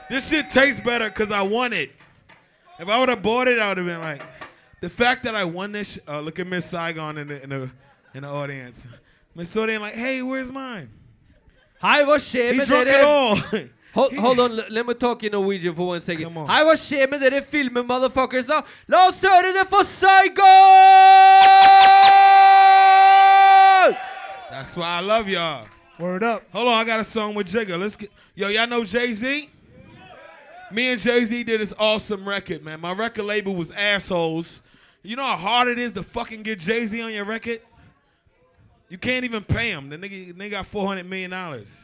This shit tastes better because I won it. If I would have bought it, I would have been like, the fact that I won this. sh- Uh, look at Miss Saigon in the in the, in the audience. Miss Saigon like, hey, where's mine? Hei, hva skjer He med drunk it all. Hold, hold on, let me talk in Norwegian for one second. Come on. Hei, hva skjer med dere filmer, motherfuckers, da? La oss høre det for Saigon! That's why I love y'all. Word up. Hold on, I got a song with Jigga. Let's get yo. Y'all know Jay Z? Me and Jay Z did this awesome record, man. My record label was assholes. You know how hard it is to fucking get Jay Z on your record? You can't even pay him. The nigga, nigga got four hundred million dollars.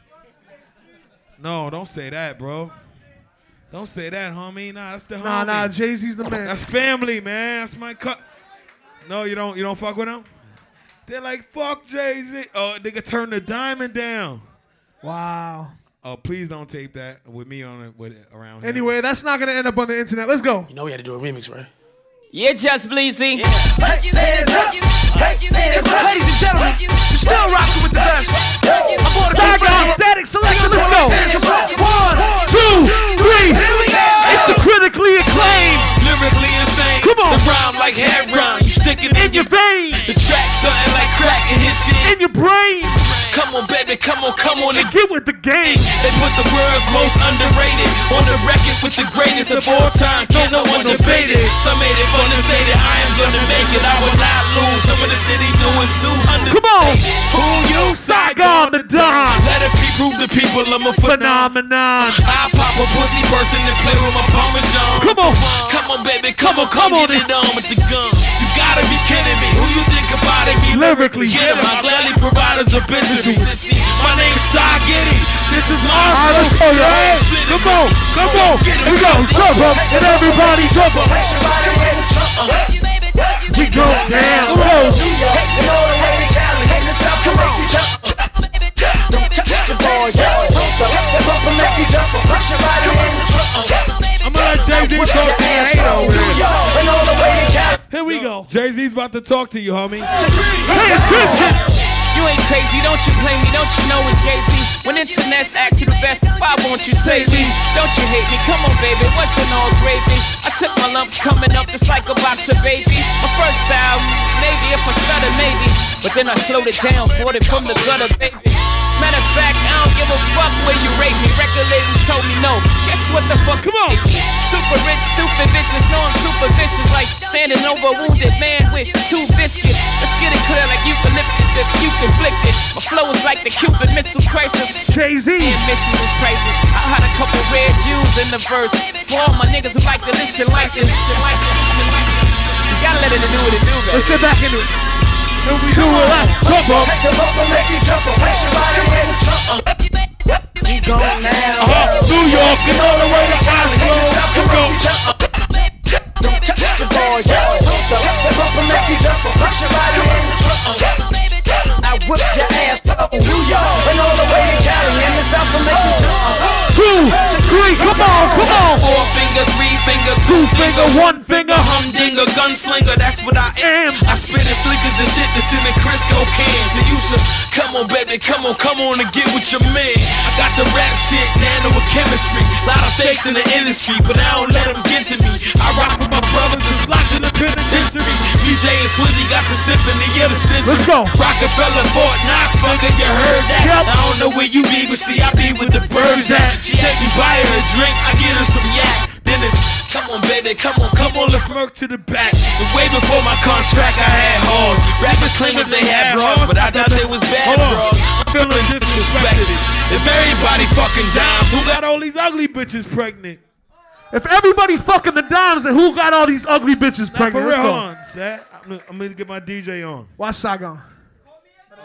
No, don't say that, bro. Don't say that, homie. Nah, that's the Nah, homie. nah. nah, Jay Z's the man. That's family, man. That's my cut. No, you don't. You don't fuck with him. They're like, fuck Jay Z. Oh, nigga, turn the diamond down. Wow. Oh, please don't tape that with me on it with around here. Anyway, that's not gonna end up on the internet. Let's go. You know we had to do a remix, right? Yeah, just Bleezy. Ladies and gentlemen, you still rocking with the best. I bought a Saigon Statik Selektah. Let's go. One, Two, three. Here we go. It's the critically acclaimed. Lyrically insane. Come on. The rhyme like head round. Stick it In your veins. The track something like crack and hit you In your brain. Come on, baby, come on, come on and Get with the game. They put the world's most underrated on the record with the greatest of all time. Can't no one debate it. Some made it fun to say that I am gonna make it. I would not lose. Some of the shit he do is too under. Come on. Who you? Saigon the Don. Let it be prove the people I'm a phenomenon. I pop a pussy person and play with my parmesan. Come on. Come on, baby, come on, Come come on, on, get it on with the gun. Lyrically. Get him. I gladly provide as a business. My name's Cy Giddy. This is my All right, let's go, y'all. Come on, come on. Here we go. Jump up and everybody jump up. We go down. Come on. I'm gonna let Jay Z talk to you. Hate over here. Here we go. Jay Z's about to talk to you, homie. Pay attention. You ain't crazy, don't you blame me, don't you know it's Jay-Z? When internet's act you the best, why won't you save me? Don't you hate me? Come on, baby, what's in all gravy? I took my lumps coming up just like a box of baby. My first style, maybe if I stutter, maybe. But then I slowed it down, brought it from the gutter, baby. Matter of fact, I don't give a fuck where you rate me. Record labels told me no. Guess what the fuck? Come on. Super rich, stupid bitches know I'm super vicious. Like standing over a wounded man with two biscuits. Let's get it clear like eucalyptus if you conflict it. My flow is like the Cuban Missile Crisis. Jay-Z. And missiles in crisis. I had a couple red Jews in the verse. For all my niggas who like to listen like this. You gotta let it do what it do, baby. Let's get back into it. And we do it like come on. Make the bumper make you jump up. Raise your body in the trunk. We going now. Uh-huh. New York and all the way to Cali. In the South, come on. Jump up. Don't touch the ball, yo. The bumper make you jump up. Raise your body in the trunk. I whip your ass up. New York and all the way to Cali. In the South, come make you jump. Two, three, come on, come on. Four finger, three finger, Two finger, one finger. humdinger, gunslinger, that's what I am. I spit as slick as the shit that's in the Crisco cans. And you should come on, baby, come on, come on and get with your man. I got the rap shit down a chemistry. Lot of fakes in the industry, but I don't let them get to me. I rock with my brothers that's locked in the penitentiary. BJ and Swizzy got the symphony of the century. Let's go. Rockefeller, Fort Knox, fucker, heard that? I don't know where you be, but see, I be with the birds at. She asked me buy her a drink, I get her some yak. Then it's, come on, baby, come on, come on, let's Smirk to the back. the way before my contract, I had hard. Rappers claim they had bras, but I thought they was bad bras. I'm feeling disrespected. If everybody fucking dimes, who got all these ugly bitches pregnant. If everybody fucking the dimes, then who got all these ugly bitches Now, pregnant? for real, hold on, Seth. I'm, gonna- I'm gonna get my DJ on. Watch Saigon.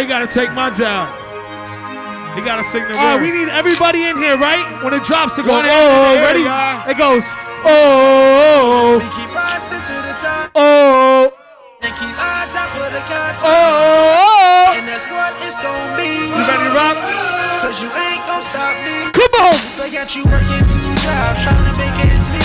he gotta take my job. He gotta sing the oh, All right, word. we need everybody in here, right? When it drops to go. One Oh, hand air, ready? y'all. It goes. Oh, Keep rising to the top. oh, And keep eyes out for the cops. oh. And that's what it's gonna be. You ready to rock? Cause you ain't gonna stop me. Come on. They got you working two jobs, trying to make ends meet.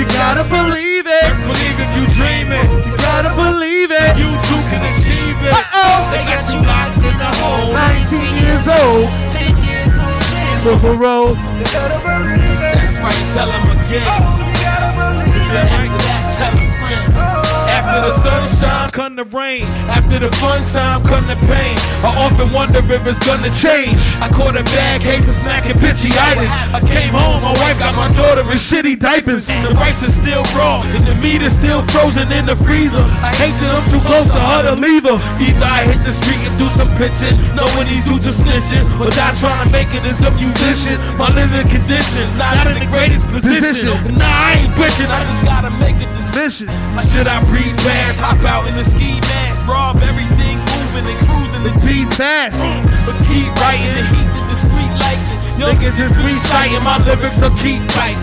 You gotta believe it. Believe if you dream it, You gotta believe it. you too can achieve it. Uh-oh. They got you locked in the hole. 19 years old. Ten years, no chance. For parole. You gotta believe it. That's right, tell them again. Oh, you gotta believe it. After that, tell a friend. Oh. After the sunshine, Come the rain. after the fun time, come the pain. I often wonder if it's gonna change. I caught a bad case of smacking pitchyitis. I came home, my wife got my daughter in shitty diapers. The rice is still raw, and the meat is still frozen in the freezer. I hate that I'm too close to her to leave her. Either I hit the street and do some pitching, knowing these dudes are snitching, but not trying to make it as a musician. My living condition, not in the greatest position. Nah, I ain't bitching, I just gotta make a decision. Should I breeze past, hop out in the ski mask, rob everything moving and cruising the G fast, mm. but keep writing the heat the discreet liking. Niggas is reciting my lyrics, so keep fighting.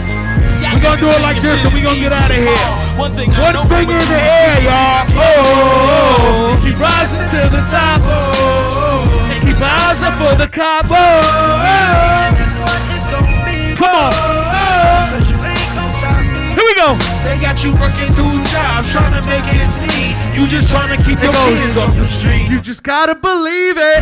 We gonna do it like this, and we gonna get out of here. One thing I One finger in the air, y'all. Oh, keep rising to the top. Oh, and keep eyes up for the cops. That's what it's gonna be. Come on. Here we go. They got you working two jobs, trying to make ends meet. You just trying to keep It your goes. kids off the street. You just gotta believe it.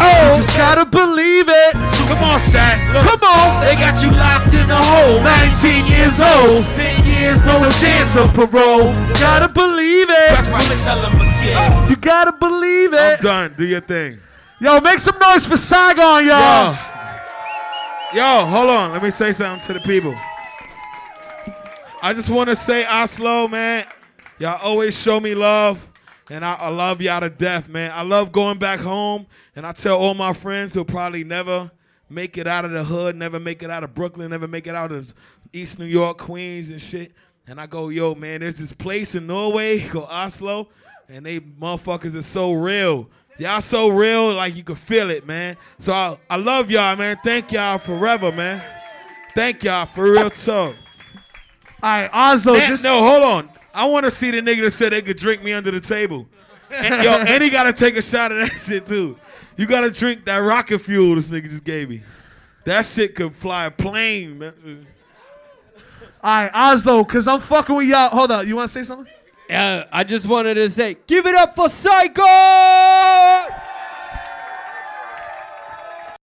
Oh, you just gotta believe it. Come on, Stack. Look, Come on. They got you locked in a hole. 19 years old. 10 years, no chance of Parole. You gotta believe That's it. right, tell them again. You gotta believe I'm it. done. Do your thing. Yo, make some noise for Saigon, y'all. Yo. Yo, hold on. Let me say something to the people. I just want to say, Oslo, man, y'all always show me love, and I, I love y'all to death, man. I love going back home, and I tell all my friends who'll probably never make it out of the hood, never make it out of Brooklyn, never make it out of East New York, Queens, and shit. And I go, yo, man, there's this place in Norway called Oslo, and they motherfuckers are so real. Y'all so real, like you can feel it, man. So I, I love y'all, man. Thank y'all forever, man. Thank y'all for real talk. All right, Oslo. And- just no, hold on. I want to see the nigga that said they could drink me under the table. And, yo, and he got to take a shot of that shit too. You got to drink that rocket fuel this nigga just gave me. That shit could fly a plane, man. All right, Oslo, cause I'm fucking with y'all. Hold up, you want to say something? Yeah, I just wanted to say, give it up for Psycho!